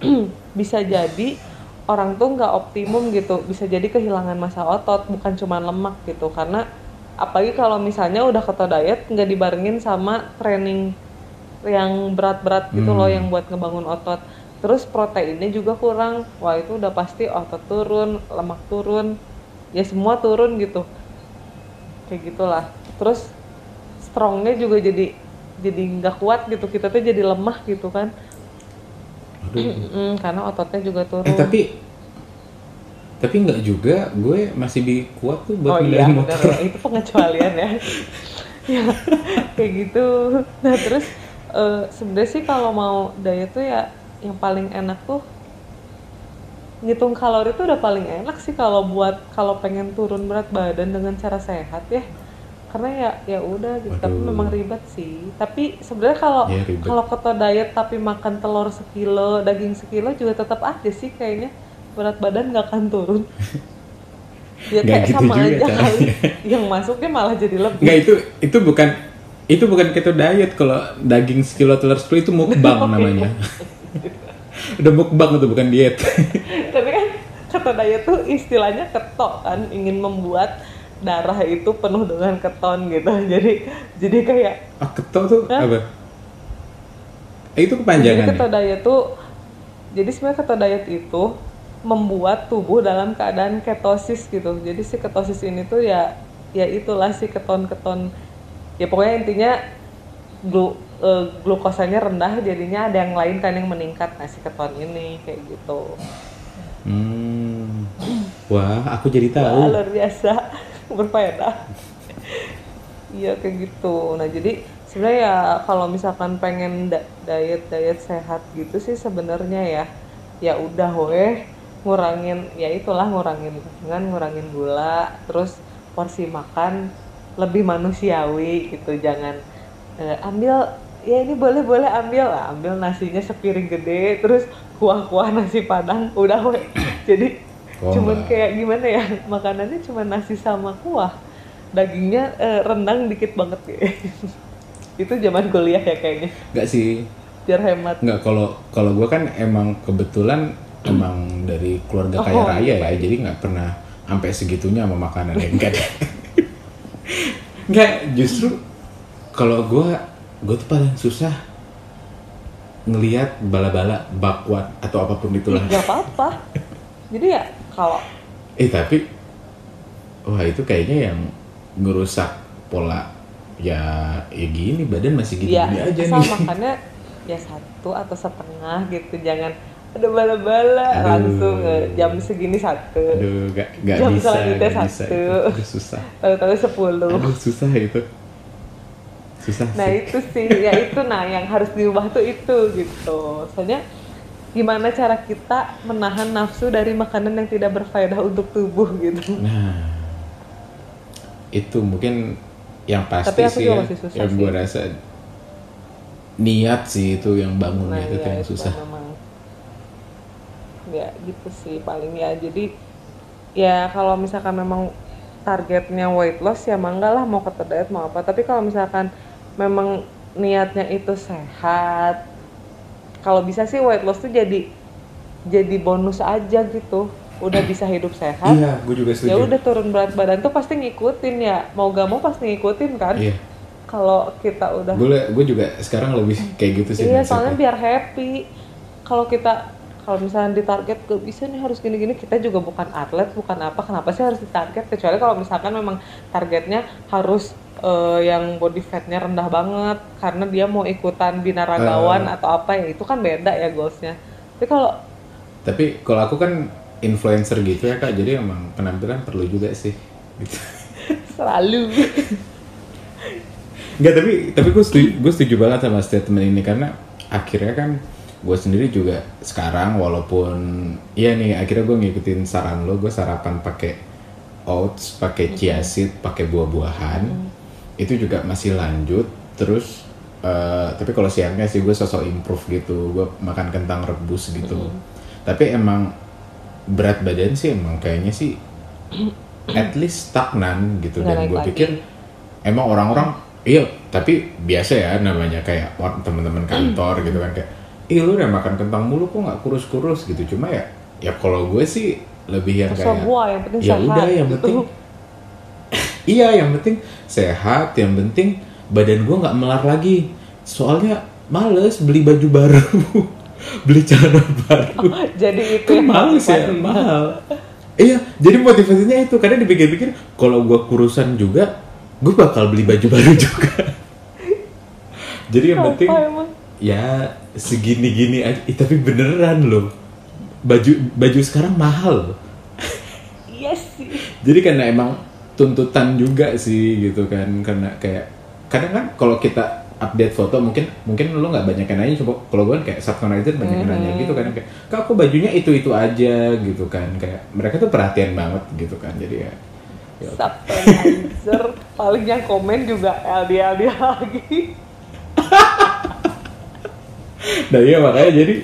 bisa jadi orang tuh nggak optimum gitu. Bisa jadi kehilangan massa otot bukan cuma lemak gitu. Karena apalagi kalau misalnya udah kata diet nggak dibarengin sama training yang berat-berat gitu loh yang buat ngebangun otot. Terus proteinnya juga kurang. Wah itu udah pasti otot turun lemak turun. Ya semua turun gitu. Kayak gitulah. Terus strongnya juga jadi jadi nggak kuat gitu. Kita tuh jadi lemah gitu kan Mm, karena ototnya juga turun. Eh tapi tapi nggak juga gue masih bi kuat tuh buat oh iya bener. motor. ya. itu pengecualian ya. Ya kayak gitu. Nah terus eh, sebenarnya sih kalau mau diet tuh ya yang paling enak tuh ngitung kalori tuh udah paling enak sih kalau buat kalau pengen turun berat badan dengan cara sehat ya karena ya ya udah gitu tapi Waduh. memang ribet sih tapi sebenarnya kalau ribet. kalau keto diet tapi makan telur sekilo daging sekilo juga tetap aja sih kayaknya berat badan nggak akan turun ya kayak gitu sama juga aja kali yang masuknya malah jadi lebih Nggak itu itu bukan itu bukan keto diet kalau daging sekilo telur sepuluh itu mukbang namanya. Udah mukbang itu bukan diet. tapi kan keto diet tuh istilahnya keto kan ingin membuat darah itu penuh dengan keton gitu jadi jadi kayak Ah, keto tuh Hah? apa? Eh, itu Jadi kepanjangan. keto diet tuh jadi sebenarnya keto diet itu membuat tubuh dalam keadaan ketosis gitu. Jadi si ketosis ini tuh ya ya itulah si keton-keton ya pokoknya intinya glu, eh, glukosanya rendah jadinya ada yang lain kan yang meningkat nah si keton ini kayak gitu. Hmm. Wah, aku jadi Wah, tahu. luar biasa berfaedah. Iya kayak gitu. Nah jadi sebenarnya ya kalau misalkan pengen diet diet sehat gitu sih sebenarnya ya ya udah weh ngurangin ya itulah ngurangin dengan ngurangin gula terus porsi makan lebih manusiawi gitu jangan eh, ambil ya ini boleh boleh ambil lah ambil nasinya sepiring gede terus kuah-kuah nasi padang udah weh jadi Oh, cuman enggak. kayak gimana ya makanannya cuma nasi sama kuah dagingnya eh, rendang dikit banget ya itu zaman kuliah ya kayaknya Enggak sih. biar hemat Enggak kalau kalau gue kan emang kebetulan emang dari keluarga kaya Oh, raya ya, jadi nggak pernah sampai segitunya sama makanan yang enggak. Enggak, justru kalau gue gue tuh paling susah ngelihat bala-bala bakwan atau apa pun itulah. nggak apa-apa jadi ya kalau Eh tapi wah itu kayaknya yang ngerusak pola ya ya gini badan masih ya gini-gini aja asal nih. makannya ya satu atau setengah gitu jangan ada bala-bala langsung eh, jam segini satu Aduh, gak, gak Jam bisa, selanjutnya gak bisa satu. itu. Aduh, susah. tahu-tahu sepuluh Aduh, susah itu. Susah Nah sih. itu sih, ya itu nah yang harus diubah tuh itu gitu. Soalnya gimana cara kita menahan nafsu dari makanan yang tidak berfaedah untuk tubuh gitu. Nah, itu mungkin yang pasti Tapi aku sih juga ya, masih susah yang gue rasa niat sih itu yang bangunnya Nah itu ya yang itu susah. memang ya gitu sih paling ya. Jadi ya kalau misalkan memang targetnya weight loss ya mangga lah mau keto diet mau apa. Tapi kalau misalkan memang niatnya itu sehat, kalau bisa sih weight loss tuh jadi jadi bonus aja gitu. Udah bisa hidup sehat, Iya, gue juga setuju. ya udah turun berat badan tuh pasti ngikutin ya mau gak mau pasti ngikutin kan Iya, kalau kita udah gue gue juga sekarang lebih kayak gitu sih. iya soalnya biar happy kalau kita kalau misalnya di target gak bisa nih harus gini-gini kita juga bukan atlet bukan apa kenapa sih harus ditarget kecuali kalau misalkan memang targetnya harus eh, yang body fatnya rendah banget karena dia mau ikutan binaragawan Eh. atau apa ya itu kan beda ya goalsnya tapi kalau Tapi kalau aku kan influencer gitu ya kak, jadi emang penampilan perlu juga sih. Gitu. selalu Enggak tapi tapi gue setuju, gue setuju banget sama statement ini karena akhirnya kan gue sendiri juga sekarang walaupun iya nih akhirnya gue ngikutin saran lo gue sarapan pakai oats pakai chia seed pakai buah-buahan itu juga masih lanjut. Terus eh, tapi kalau siangnya sih gue sosok improve gitu gue makan kentang rebus gitu. Tapi emang berat badan sih emang kayaknya sih at least stagnan gitu. Nggak dan gue pikir emang orang-orang iya tapi biasa ya namanya kayak teman-teman kantor gitu kan kayak ih lu udah makan kentang mulu kok nggak kurus-kurus? Gitu. Cuma ya ya kalau gue sih lebih yang terserah kayak gua yang penting ya sehat udah yang gitu. penting iya yang penting sehat yang penting badan gue nggak melar lagi. Soalnya males beli baju baru beli celana baru. Jadi itu kan males ya mahal. Iya jadi motivasinya itu karena dipikir-pikir kalau gue kurusan juga gue bakal beli baju baru juga. Jadi yang penting emang? Ya segini-gini aja. Ih, tapi beneran loh. Baju baju sekarang mahal. Iya sih. Jadi karena emang tuntutan juga sih gitu kan. Karena kayak kadang kan kalau kita update foto mungkin mungkin lo nggak banyak yang nanya. Coba kalau gue kan kayak subconnected banyak yang nanya gitu kan. Kayak kak aku bajunya itu itu aja? gitu kan. Kayak mereka tuh perhatian banget gitu kan. Jadi ya Ya. Subtonizer paling yang komen juga LDR dia lagi. Nah iya makanya jadi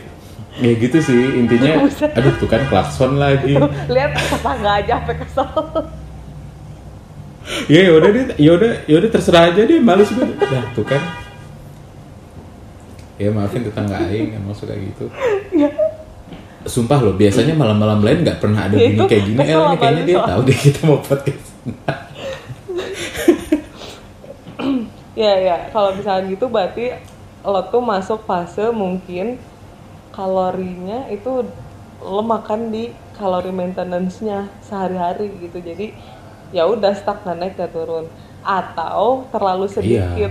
ya gitu sih intinya. Aduh tuh kan klakson lagi. Lihat tetangga aja sampai kesel. Ya ya udah deh, ya udah ya udah terserah aja deh males gue. Nah tuh kan. Ya maafin tetangga aing emang suka gitu. Ya, Sumpah loh, biasanya malam-malam lain nggak pernah ada bunyi kayak gini. El, ini sama kayaknya dia tahu deh kita mau podcast. ya ya kalau misalnya gitu berarti lo tuh masuk fase mungkin kalorinya itu lo makan di kalori maintenance-nya sehari-hari gitu. Jadi ya udah stuck nggak naik nggak turun. Atau terlalu sedikit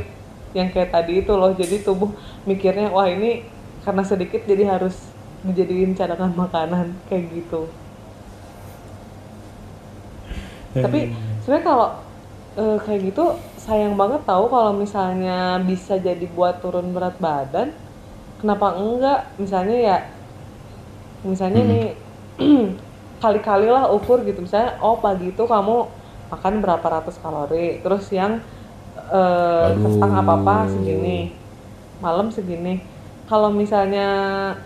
yang kayak tadi itu loh. Jadi tubuh mikirnya wah ini karena sedikit jadi harus dijadiin cadangan makanan kayak gitu. Tapi sebenarnya kalau eh, kayak gitu sayang banget tahu kalau misalnya bisa jadi buat turun berat badan kenapa enggak misalnya ya misalnya Hmm. nih kali-kali lah ukur gitu misalnya oh pagi itu kamu makan berapa ratus kalori terus yang eh Aduh. kestang apa apa segini malam segini kalau misalnya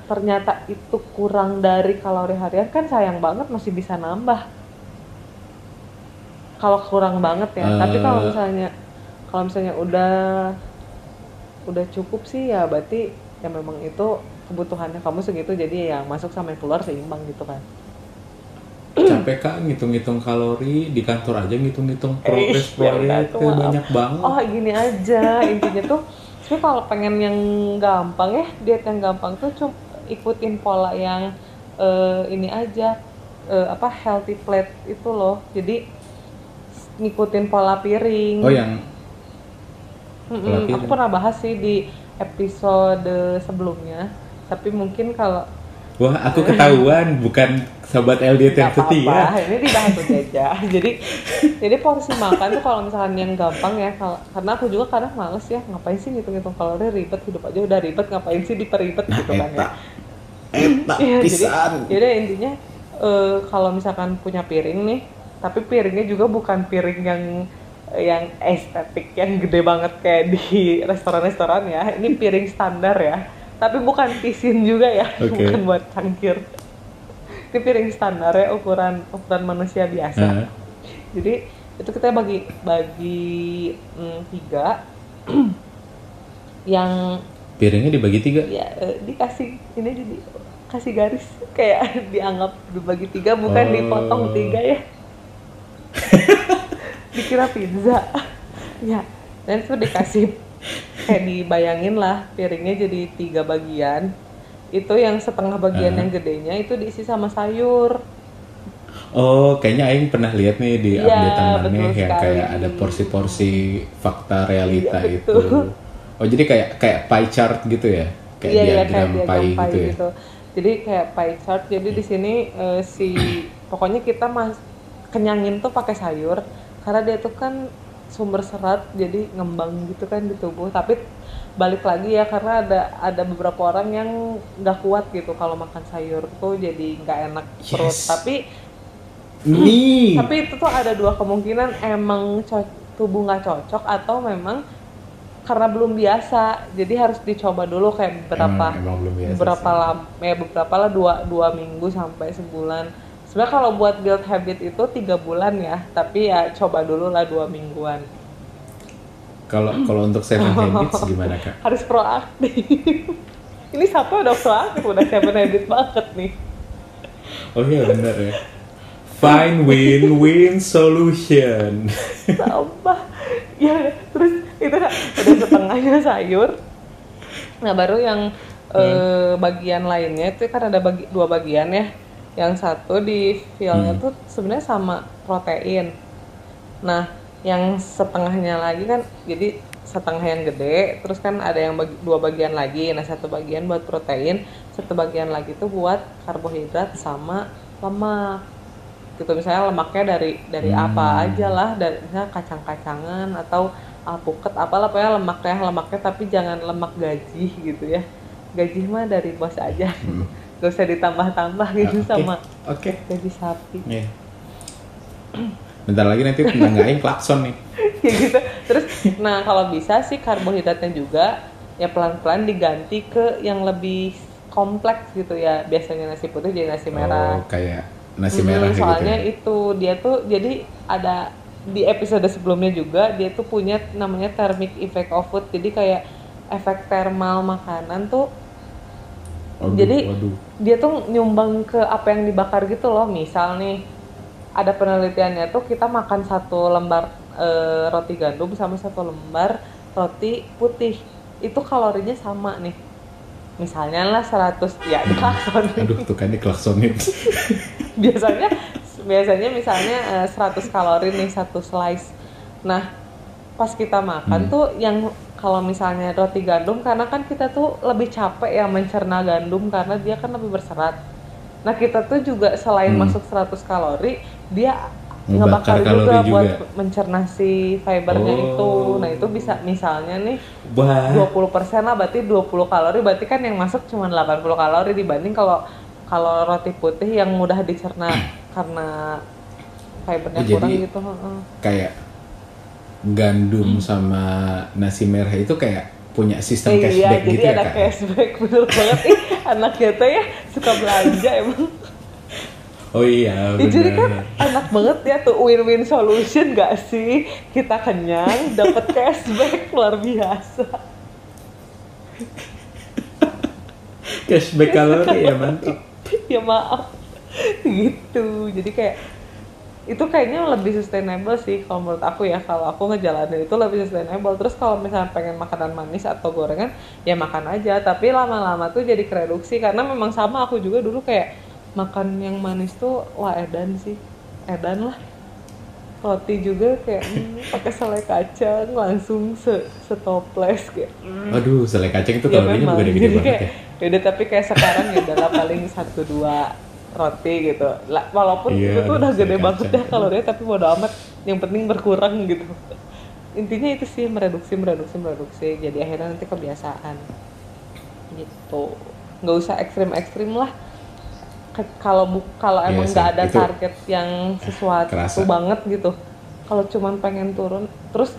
ternyata itu kurang dari kalori harian kan sayang banget masih bisa nambah kalau kurang banget ya tapi kalau Eh. misalnya kalau misalnya udah udah cukup sih ya berarti ya memang itu kebutuhannya kamu segitu jadi yang masuk sama yang keluar seimbang gitu kan Capek kan ngitung-ngitung kalori di kantor aja ngitung-ngitung progres Eh, ya tuh, tuh maaf. banyak banget. oh gini aja intinya tuh sebenarnya kalau pengen yang gampang ya diet yang gampang tuh cuma ikutin pola yang eh, ini aja eh, apa healthy plate itu loh jadi ngikutin pola piring Oh yang Pola aku pernah bahas sih di episode sebelumnya tapi mungkin kalau wah aku ketahuan bukan sobat LDT yang setia. apa-apa ini tidak satu aja. Jadi jadi porsi makan tuh kalau misalkan yang gampang ya kalau karena aku juga kadang males ya ngapain sih ngitung-ngitung? Kalori ribet hidup aja udah ribet ngapain sih diperibet Nah, gitu kan ya? eta. Iya, jadi jadi intinya eh, kalau misalkan punya piring nih tapi piringnya juga bukan piring yang yang estetik yang gede banget kayak di restoran-restoran ya. Ini piring standar ya. Tapi bukan pisin juga ya Oke. bukan buat cangkir. Ini piring standar ya ukuran ukuran manusia biasa. Nah, jadi itu kita bagi bagi mm, tiga. Yang piringnya dibagi tiga. ya eh, dikasih ini jadi kasih garis. Kayak dianggap dibagi tiga bukan Oh. dipotong tiga ya dikira pizza. Ya dan itu dikasih. Kayak dibayangin lah piringnya jadi tiga bagian. Itu yang setengah bagian Ah. yang gedenya itu diisi sama sayur. Oh, kayaknya Aing pernah lihat nih di Iya, updatean mana yang kayak ada porsi-porsi fakta realita Iya, itu. Oh, jadi kayak kayak pie chart gitu ya? Kayak iya diagram kayak pie diagram gitu pie ya? gitu. Jadi kayak pie chart. Jadi di sini eh, si pokoknya kita mas kenyangin tuh pakai sayur karena dia tuh kan sumber serat jadi ngembang gitu kan di tubuh. Tapi balik lagi ya karena ada ada beberapa orang yang nggak kuat gitu kalau makan sayur tuh jadi nggak enak perut. Yes. tapi Nih. tapi itu tuh ada dua kemungkinan emang tubuh nggak cocok atau memang karena belum biasa. Jadi harus dicoba dulu kayak berapa Emang- emang belum biasa berapa lama ya beberapa lah dua dua minggu sampai sebulan sebenarnya kalau buat build habit itu tiga bulan ya tapi ya coba dulu lah dua mingguan. Kalau kalau untuk seven habits gimana kak? harus proaktif. Ini siapa udah proaktif udah seven habit banget nih. Oh iya benar ya. Find win-win solution. sampah. Ya terus itu kan udah setengahnya sayur. Nah baru yang eh, bagian lainnya itu kan ada bagi, dua bagian ya yang satu di fillnya Hmm. tuh sebenarnya sama protein nah yang setengahnya lagi kan jadi setengah yang gede terus kan ada yang bagi, dua bagian lagi nah satu bagian buat protein satu bagian lagi tuh buat karbohidrat sama lemak gitu misalnya lemaknya dari dari Hmm. apa aja lah dari misalnya kacang-kacangan atau alpukat apalah pokoknya lemaknya lemaknya tapi jangan lemak gaji gitu ya gaji mah dari bos aja Hmm. Gak usah ditambah-tambah gitu Oke. sama Oke. gaji sapi Iya. bentar lagi nanti tetangga aing klakson nih ya gitu terus nah kalau bisa sih karbohidratnya juga ya pelan-pelan diganti ke yang lebih kompleks gitu ya biasanya nasi putih jadi nasi merah oh kayak nasi Hmm, merah gitu soalnya ya. itu dia tuh jadi ada di episode sebelumnya juga dia tuh punya namanya thermic effect of food jadi kayak efek thermal makanan tuh Waduh, jadi waduh. dia tuh nyumbang ke apa yang dibakar gitu loh. Misal nih ada penelitiannya tuh kita makan satu lembar eh, roti gandum sama satu lembar roti putih. Itu kalorinya sama nih. Misalnya lah 100 ya di klakson aduh tuh kan diklaksonin biasanya biasanya misalnya eh, 100 kalori nih satu slice. Nah pas kita makan Hmm. tuh yang kalau misalnya roti gandum karena kan kita tuh lebih capek ya mencerna gandum karena dia kan lebih berserat nah kita tuh juga selain Hmm. masuk 100 kalori dia Ngebakar juga kalori buat juga. mencerna si fibernya Oh. itu nah itu bisa misalnya nih wah 20% lah berarti 20 kalori berarti kan yang masuk cuma 80 kalori dibanding kalau kalau roti putih yang mudah dicerna karena fibernya Oh, jadi- kurang gitu kayak gandum Hmm. sama nasi merah itu kayak punya sistem Eh, iya cashback jadi gitu ya ada kak cashback bener banget. Ih anak kita ya suka belanja emang. Oh iya Ya, jadi kan enak banget ya tuh win-win solution gak sih? Kita kenyang dapat cashback luar biasa. Cashback kalori ya mantap. Ya maaf. Gitu jadi kayak itu kayaknya lebih sustainable sih kalau menurut aku ya. Kalau aku ngejalanin itu lebih sustainable. Terus kalau misalnya pengen makanan manis atau gorengan ya makan aja. Tapi lama-lama tuh jadi kereduksi. Karena memang sama aku juga dulu kayak makan yang manis tuh wah edan sih. Edan lah. Roti juga kayak hmm, pakai selai kacang langsung se setoples kayak. Hmm, aduh selai kacang itu ya kalorinya memang. juga gede banget kayak ya. yaudah tapi kayak sekarang ya adalah paling satu dua roti gitu. Lah walaupun Iya, itu tuh udah gede banget ya kalorinya tapi bodo amat. Yang penting berkurang gitu. Intinya itu sih mereduksi mereduksi mereduksi. Jadi akhirnya nanti kebiasaan. Gitu. Nggak usah ekstrim ekstrim lah kalau bu- kalau Iya emang nggak ada itu target yang sesuatu kerasa. banget gitu. Kalau cuman pengen turun terus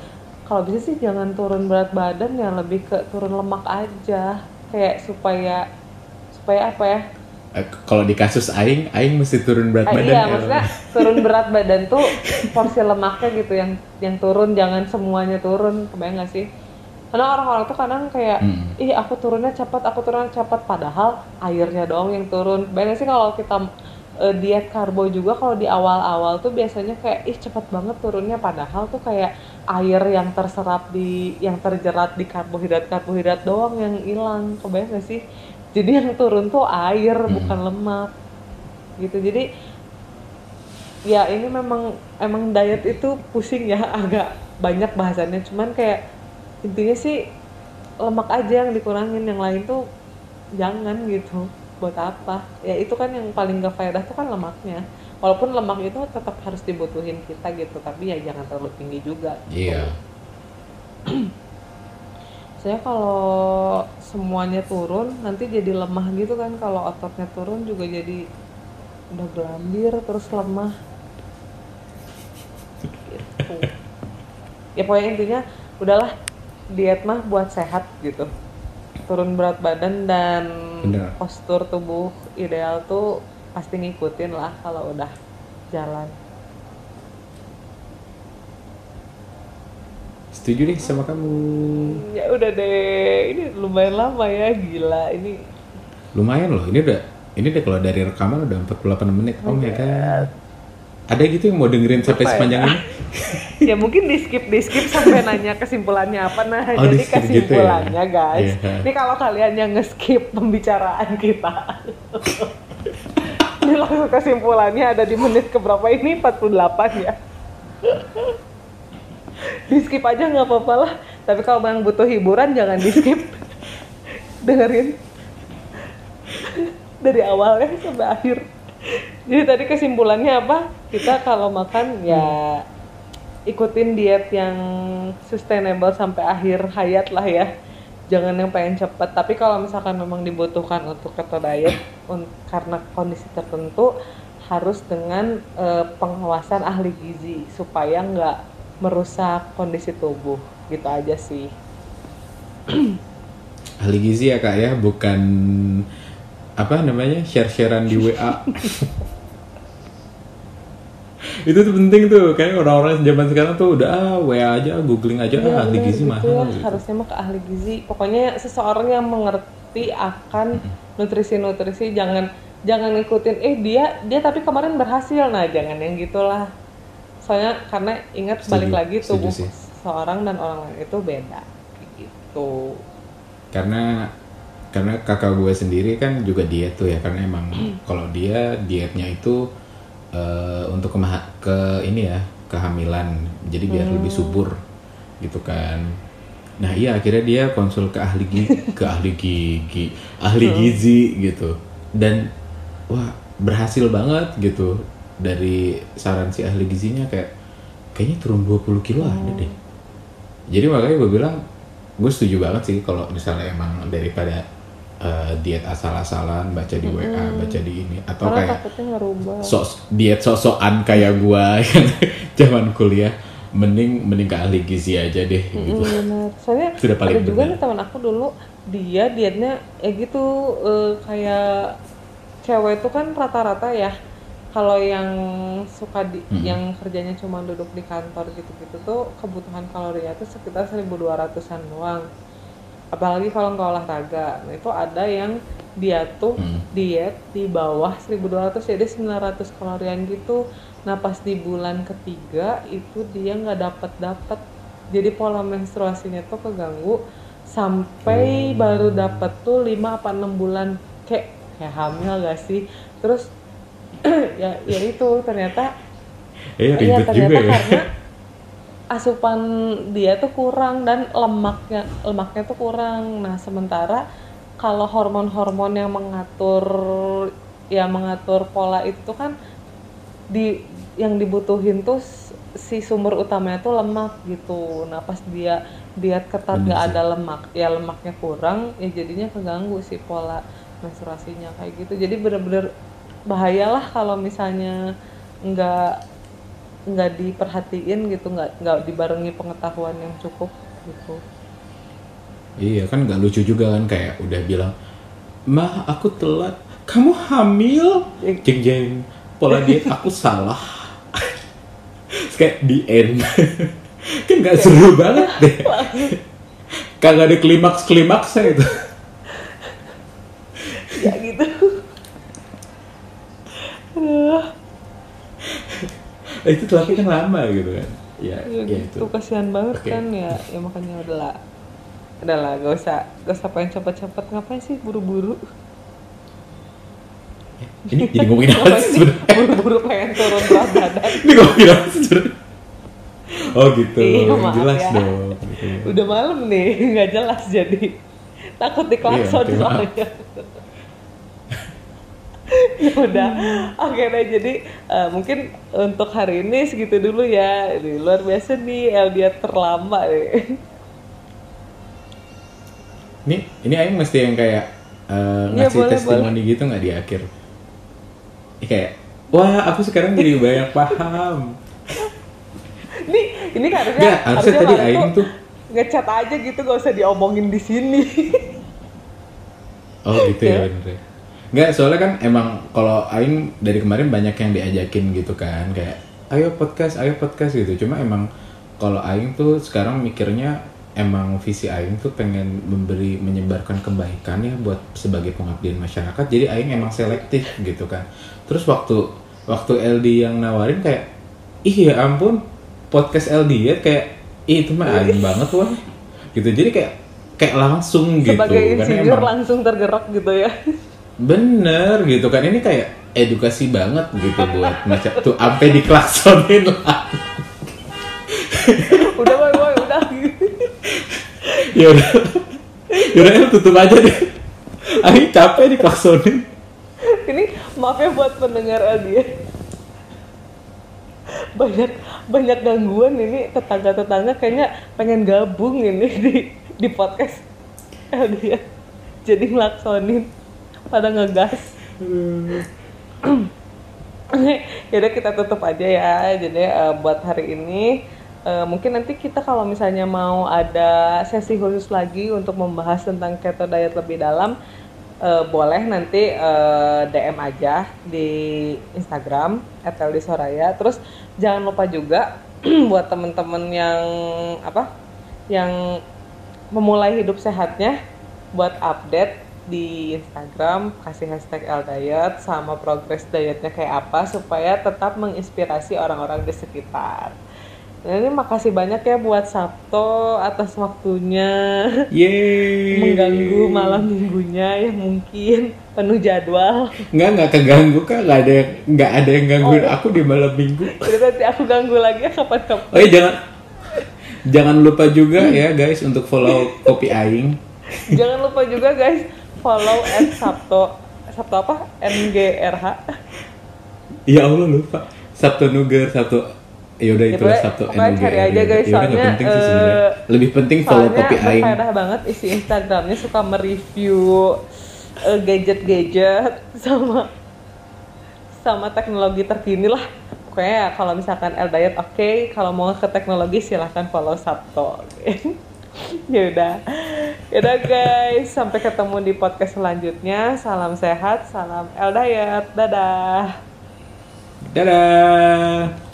kalau bisa sih jangan turun berat badan ya lebih ke turun lemak aja. Kayak supaya supaya apa ya kalau di kasus aing aing mesti turun berat Ah, badan iya ya. maksudnya turun berat badan tuh porsi lemaknya gitu yang yang turun jangan semuanya turun kebayang gak sih karena orang-orang tuh kadang kayak Hmm. ih aku turunnya cepat aku turunnya cepat padahal airnya doang yang turun kebayang gak sih kalau kita eh, diet karbo juga kalau di awal-awal tuh biasanya kayak ih cepat banget turunnya padahal tuh kayak air yang terserap di yang terjerat di karbohidrat karbohidrat doang yang hilang kebayang gak sih jadi yang turun tuh air bukan lemak. Gitu. Jadi ya ini memang emang diet itu pusing ya agak banyak bahasannya. Cuman kayak intinya sih lemak aja yang dikurangin. Yang lain tuh jangan gitu. Buat apa? Ya itu kan yang paling gak faedah tuh kan lemaknya. Walaupun lemak itu tetap harus dibutuhin kita gitu. Tapi ya jangan terlalu tinggi juga Iya. saya kalau semuanya turun nanti jadi lemah gitu kan. Kalau ototnya turun juga jadi udah gelambir terus lemah. Gitu. Ya pokoknya intinya udahlah diet mah buat sehat gitu. Turun berat badan dan Bener. postur tubuh ideal tuh pasti ngikutin lah kalau udah jalan Setuju deh sama kamu. ya udah deh ini lumayan lama ya gila ini Lumayan loh. Ini udah ini udah kalau dari rekaman udah 48 menit. Oh my god. Ada gitu yang mau dengerin sampai Apa ya? sepanjang ini? ya mungkin di skip di skip sampai nanya kesimpulannya apa nah Oh, jadi di-skip gitu ya? kesimpulannya guys Iya. ini kalau kalian yang nge-skip pembicaraan kita ini langsung kesimpulannya ada di menit keberapa ini 48 ya di skip aja nggak apa-apa lah. Tapi kalau yang butuh hiburan jangan di skip. Dengerin. Dari awalnya sampai akhir. Jadi tadi kesimpulannya apa? Kita kalau makan ya ikutin diet yang sustainable sampai akhir hayat lah ya. Jangan yang pengen cepet. Tapi kalau misalkan memang dibutuhkan untuk keto diet un- karena kondisi tertentu harus dengan eh, pengawasan ahli gizi. Supaya nggak merusak kondisi tubuh gitu aja sih. Ahli gizi ya kak ya bukan apa namanya share-sharean di WA itu tuh penting tuh kayak orang-orang zaman sekarang tuh udah ah WA aja googling aja Iya, ah, ahli gizi gitu mahal ya. gitu. harusnya mah ke ahli gizi. Pokoknya seseorang yang mengerti akan nutrisi-nutrisi jangan jangan ngikutin eh dia dia tapi kemarin berhasil. Nah jangan yang gitulah soalnya karena ingat Setuju, balik lagi tubuh sih. seorang dan orang lain itu beda gitu. Karena karena kakak gue sendiri kan juga diet tuh ya karena emang kalau dia dietnya itu eh, untuk kemaha- ke ini ya kehamilan. Jadi biar lebih subur gitu kan. Nah iya akhirnya dia konsul ke ahli gigi ke ahli gigi ahli gizi gitu. Dan wah berhasil banget gitu dari saran si ahli gizinya kayak kayaknya turun 20 kilo ada deh. Jadi makanya gue bilang gue setuju banget sih kalau misalnya emang daripada eh, diet asal-asalan baca di WA baca di ini atau karena kayak sok diet sok-sokan kayak gue yang zaman kuliah mending mending ke ahli gizi aja deh gitu. Mm, benar. Soalnya Sudah paling ada juga benar. nih teman aku dulu dia dietnya ya gitu eh, kayak cewek itu kan rata-rata ya kalau yang suka di Mm-mm. yang kerjanya cuma duduk di kantor gitu-gitu tuh kebutuhan kalorinya tuh sekitar 1200-an doang. Apalagi kalau nggak olahraga. Nah, itu ada yang dia tuh Mm. diet di bawah 1200 jadi 900 kalorian gitu. Nah, pas di bulan ketiga itu dia nggak dapat dapat. Jadi pola menstruasinya tuh keganggu sampai baru dapat tuh 5 apa 6 bulan kayak kayak hamil gak sih? Terus ya ya itu ternyata eh Iya ribet ternyata juga ya karena asupan dia tuh kurang dan lemaknya lemaknya tuh kurang. Nah sementara kalau hormon-hormon yang mengatur ya mengatur pola itu kan di yang dibutuhin tuh si sumber utamanya tuh lemak gitu. Nah pas dia diet ketat Bener gak sih. ada lemak, ya lemaknya kurang, ya jadinya keganggu si pola menstruasinya kayak gitu. Jadi bener-bener bahayalah kalau misalnya nggak nggak diperhatiin gitu, nggak nggak dibarengi pengetahuan yang cukup gitu. Iya kan nggak lucu juga kan kayak udah bilang, mah aku telat, kamu hamil, Iya. jeng jeng, pola diet aku salah, kayak di end, kan nggak seru banget deh, kagak ada klimaks klimaksnya itu. ya gitu. Aduh, itu telatnya kan lama gitu kan, ya, ya ya itu. gitu kasihan banget Oke. kan ya, ya makanya udahlah, udahlah gak usah gak usah pengen cepet-cepet ngapain sih buru-buru Ini jadi ngomongin apa sih buru-buru pengen turun berat badan Ini ngomongin apa sih? Oh gitu, Iya, jelas ya. dong. Gitu. udah malam nih nggak jelas jadi takut diklakson Iya, soalnya ya udah. Oke deh jadi eh, mungkin untuk hari ini segitu dulu ya. Ini luar biasa nih LDR terlama nih. Ini ini Aing mesti yang kayak Iya, ngasih boleh, testimoni gitu nggak di akhir? Ini kayak wah aku sekarang jadi banyak paham. ini ini harusnya Nggak, harusnya tadi kemarin Aing tuh ngechat aja gitu gak usah diomongin di sini. Oh gitu ya bener ya. Nggak soalnya kan emang kalau Aing dari kemarin banyak yang diajakin gitu kan kayak ayo podcast ayo podcast gitu. Cuma emang kalau Aing tuh sekarang mikirnya emang visi Aing tuh pengen memberi menyebarkan kebaikan ya buat sebagai pengabdian masyarakat. Jadi Aing emang selektif gitu kan. Terus waktu waktu LD yang nawarin kayak ih ya ampun podcast LD ya kayak "Ih, itu mah Aing banget wah gitu. Jadi kayak kayak langsung gitu sebagai karena insinyur emang- langsung tergerak gitu ya Bener gitu kan ini kayak edukasi banget gitu buat macam tuh sampai diklaksonin lah. udah boy boy udah ya udah. Ya udah El, tutup aja deh. Aing capek diklaksonin. ini maaf ya buat pendengar LDR banyak banyak gangguan ini tetangga tetangga kayaknya pengen gabung ini di di podcast LDR jadi ngelaksonin pada ngegas Yaudah kita tutup aja ya. Jadi eh, buat hari ini eh, mungkin nanti kita kalau misalnya mau ada sesi khusus lagi untuk membahas tentang keto diet lebih dalam, eh, boleh nanti eh, DM aja di Instagram @ldisoraya. Terus jangan lupa juga buat temen-temen yang apa? Yang memulai hidup sehatnya buat update di Instagram kasih hashtag L sama progres dietnya kayak apa supaya tetap menginspirasi orang-orang di sekitar. Nah, ini makasih banyak ya buat Sabto atas waktunya Yeay. mengganggu malam minggunya yang mungkin penuh jadwal. Nggak nggak keganggu kak, nggak ada yang nggak ada yang gangguin Oh. aku di malam minggu. Jadi nanti aku ganggu lagi ya kapan-kapan. Oh iya jangan jangan lupa juga ya guys untuk follow kopi aing. Jangan lupa juga guys follow at Sabto Sabto apa? NGRH. Ya Allah lupa. Sabtu Nuger, Sabtu ya udah Ya, itulah pokoknya- Sabtu pokoknya cari aja, Ya guys, ya nggak soalnya, penting sih eh, Lebih penting follow Soalnya kopi aing. berfaedah banget isi Instagramnya suka mereview eh, gadget-gadget sama sama teknologi terkini lah. Pokoknya ya, kalau misalkan L Diet oke, kalau mau ke teknologi silahkan follow Sabto. Ya udah. Ya udah guys, sampai ketemu di podcast selanjutnya. Salam sehat, salam Diet. Dadah. Dadah.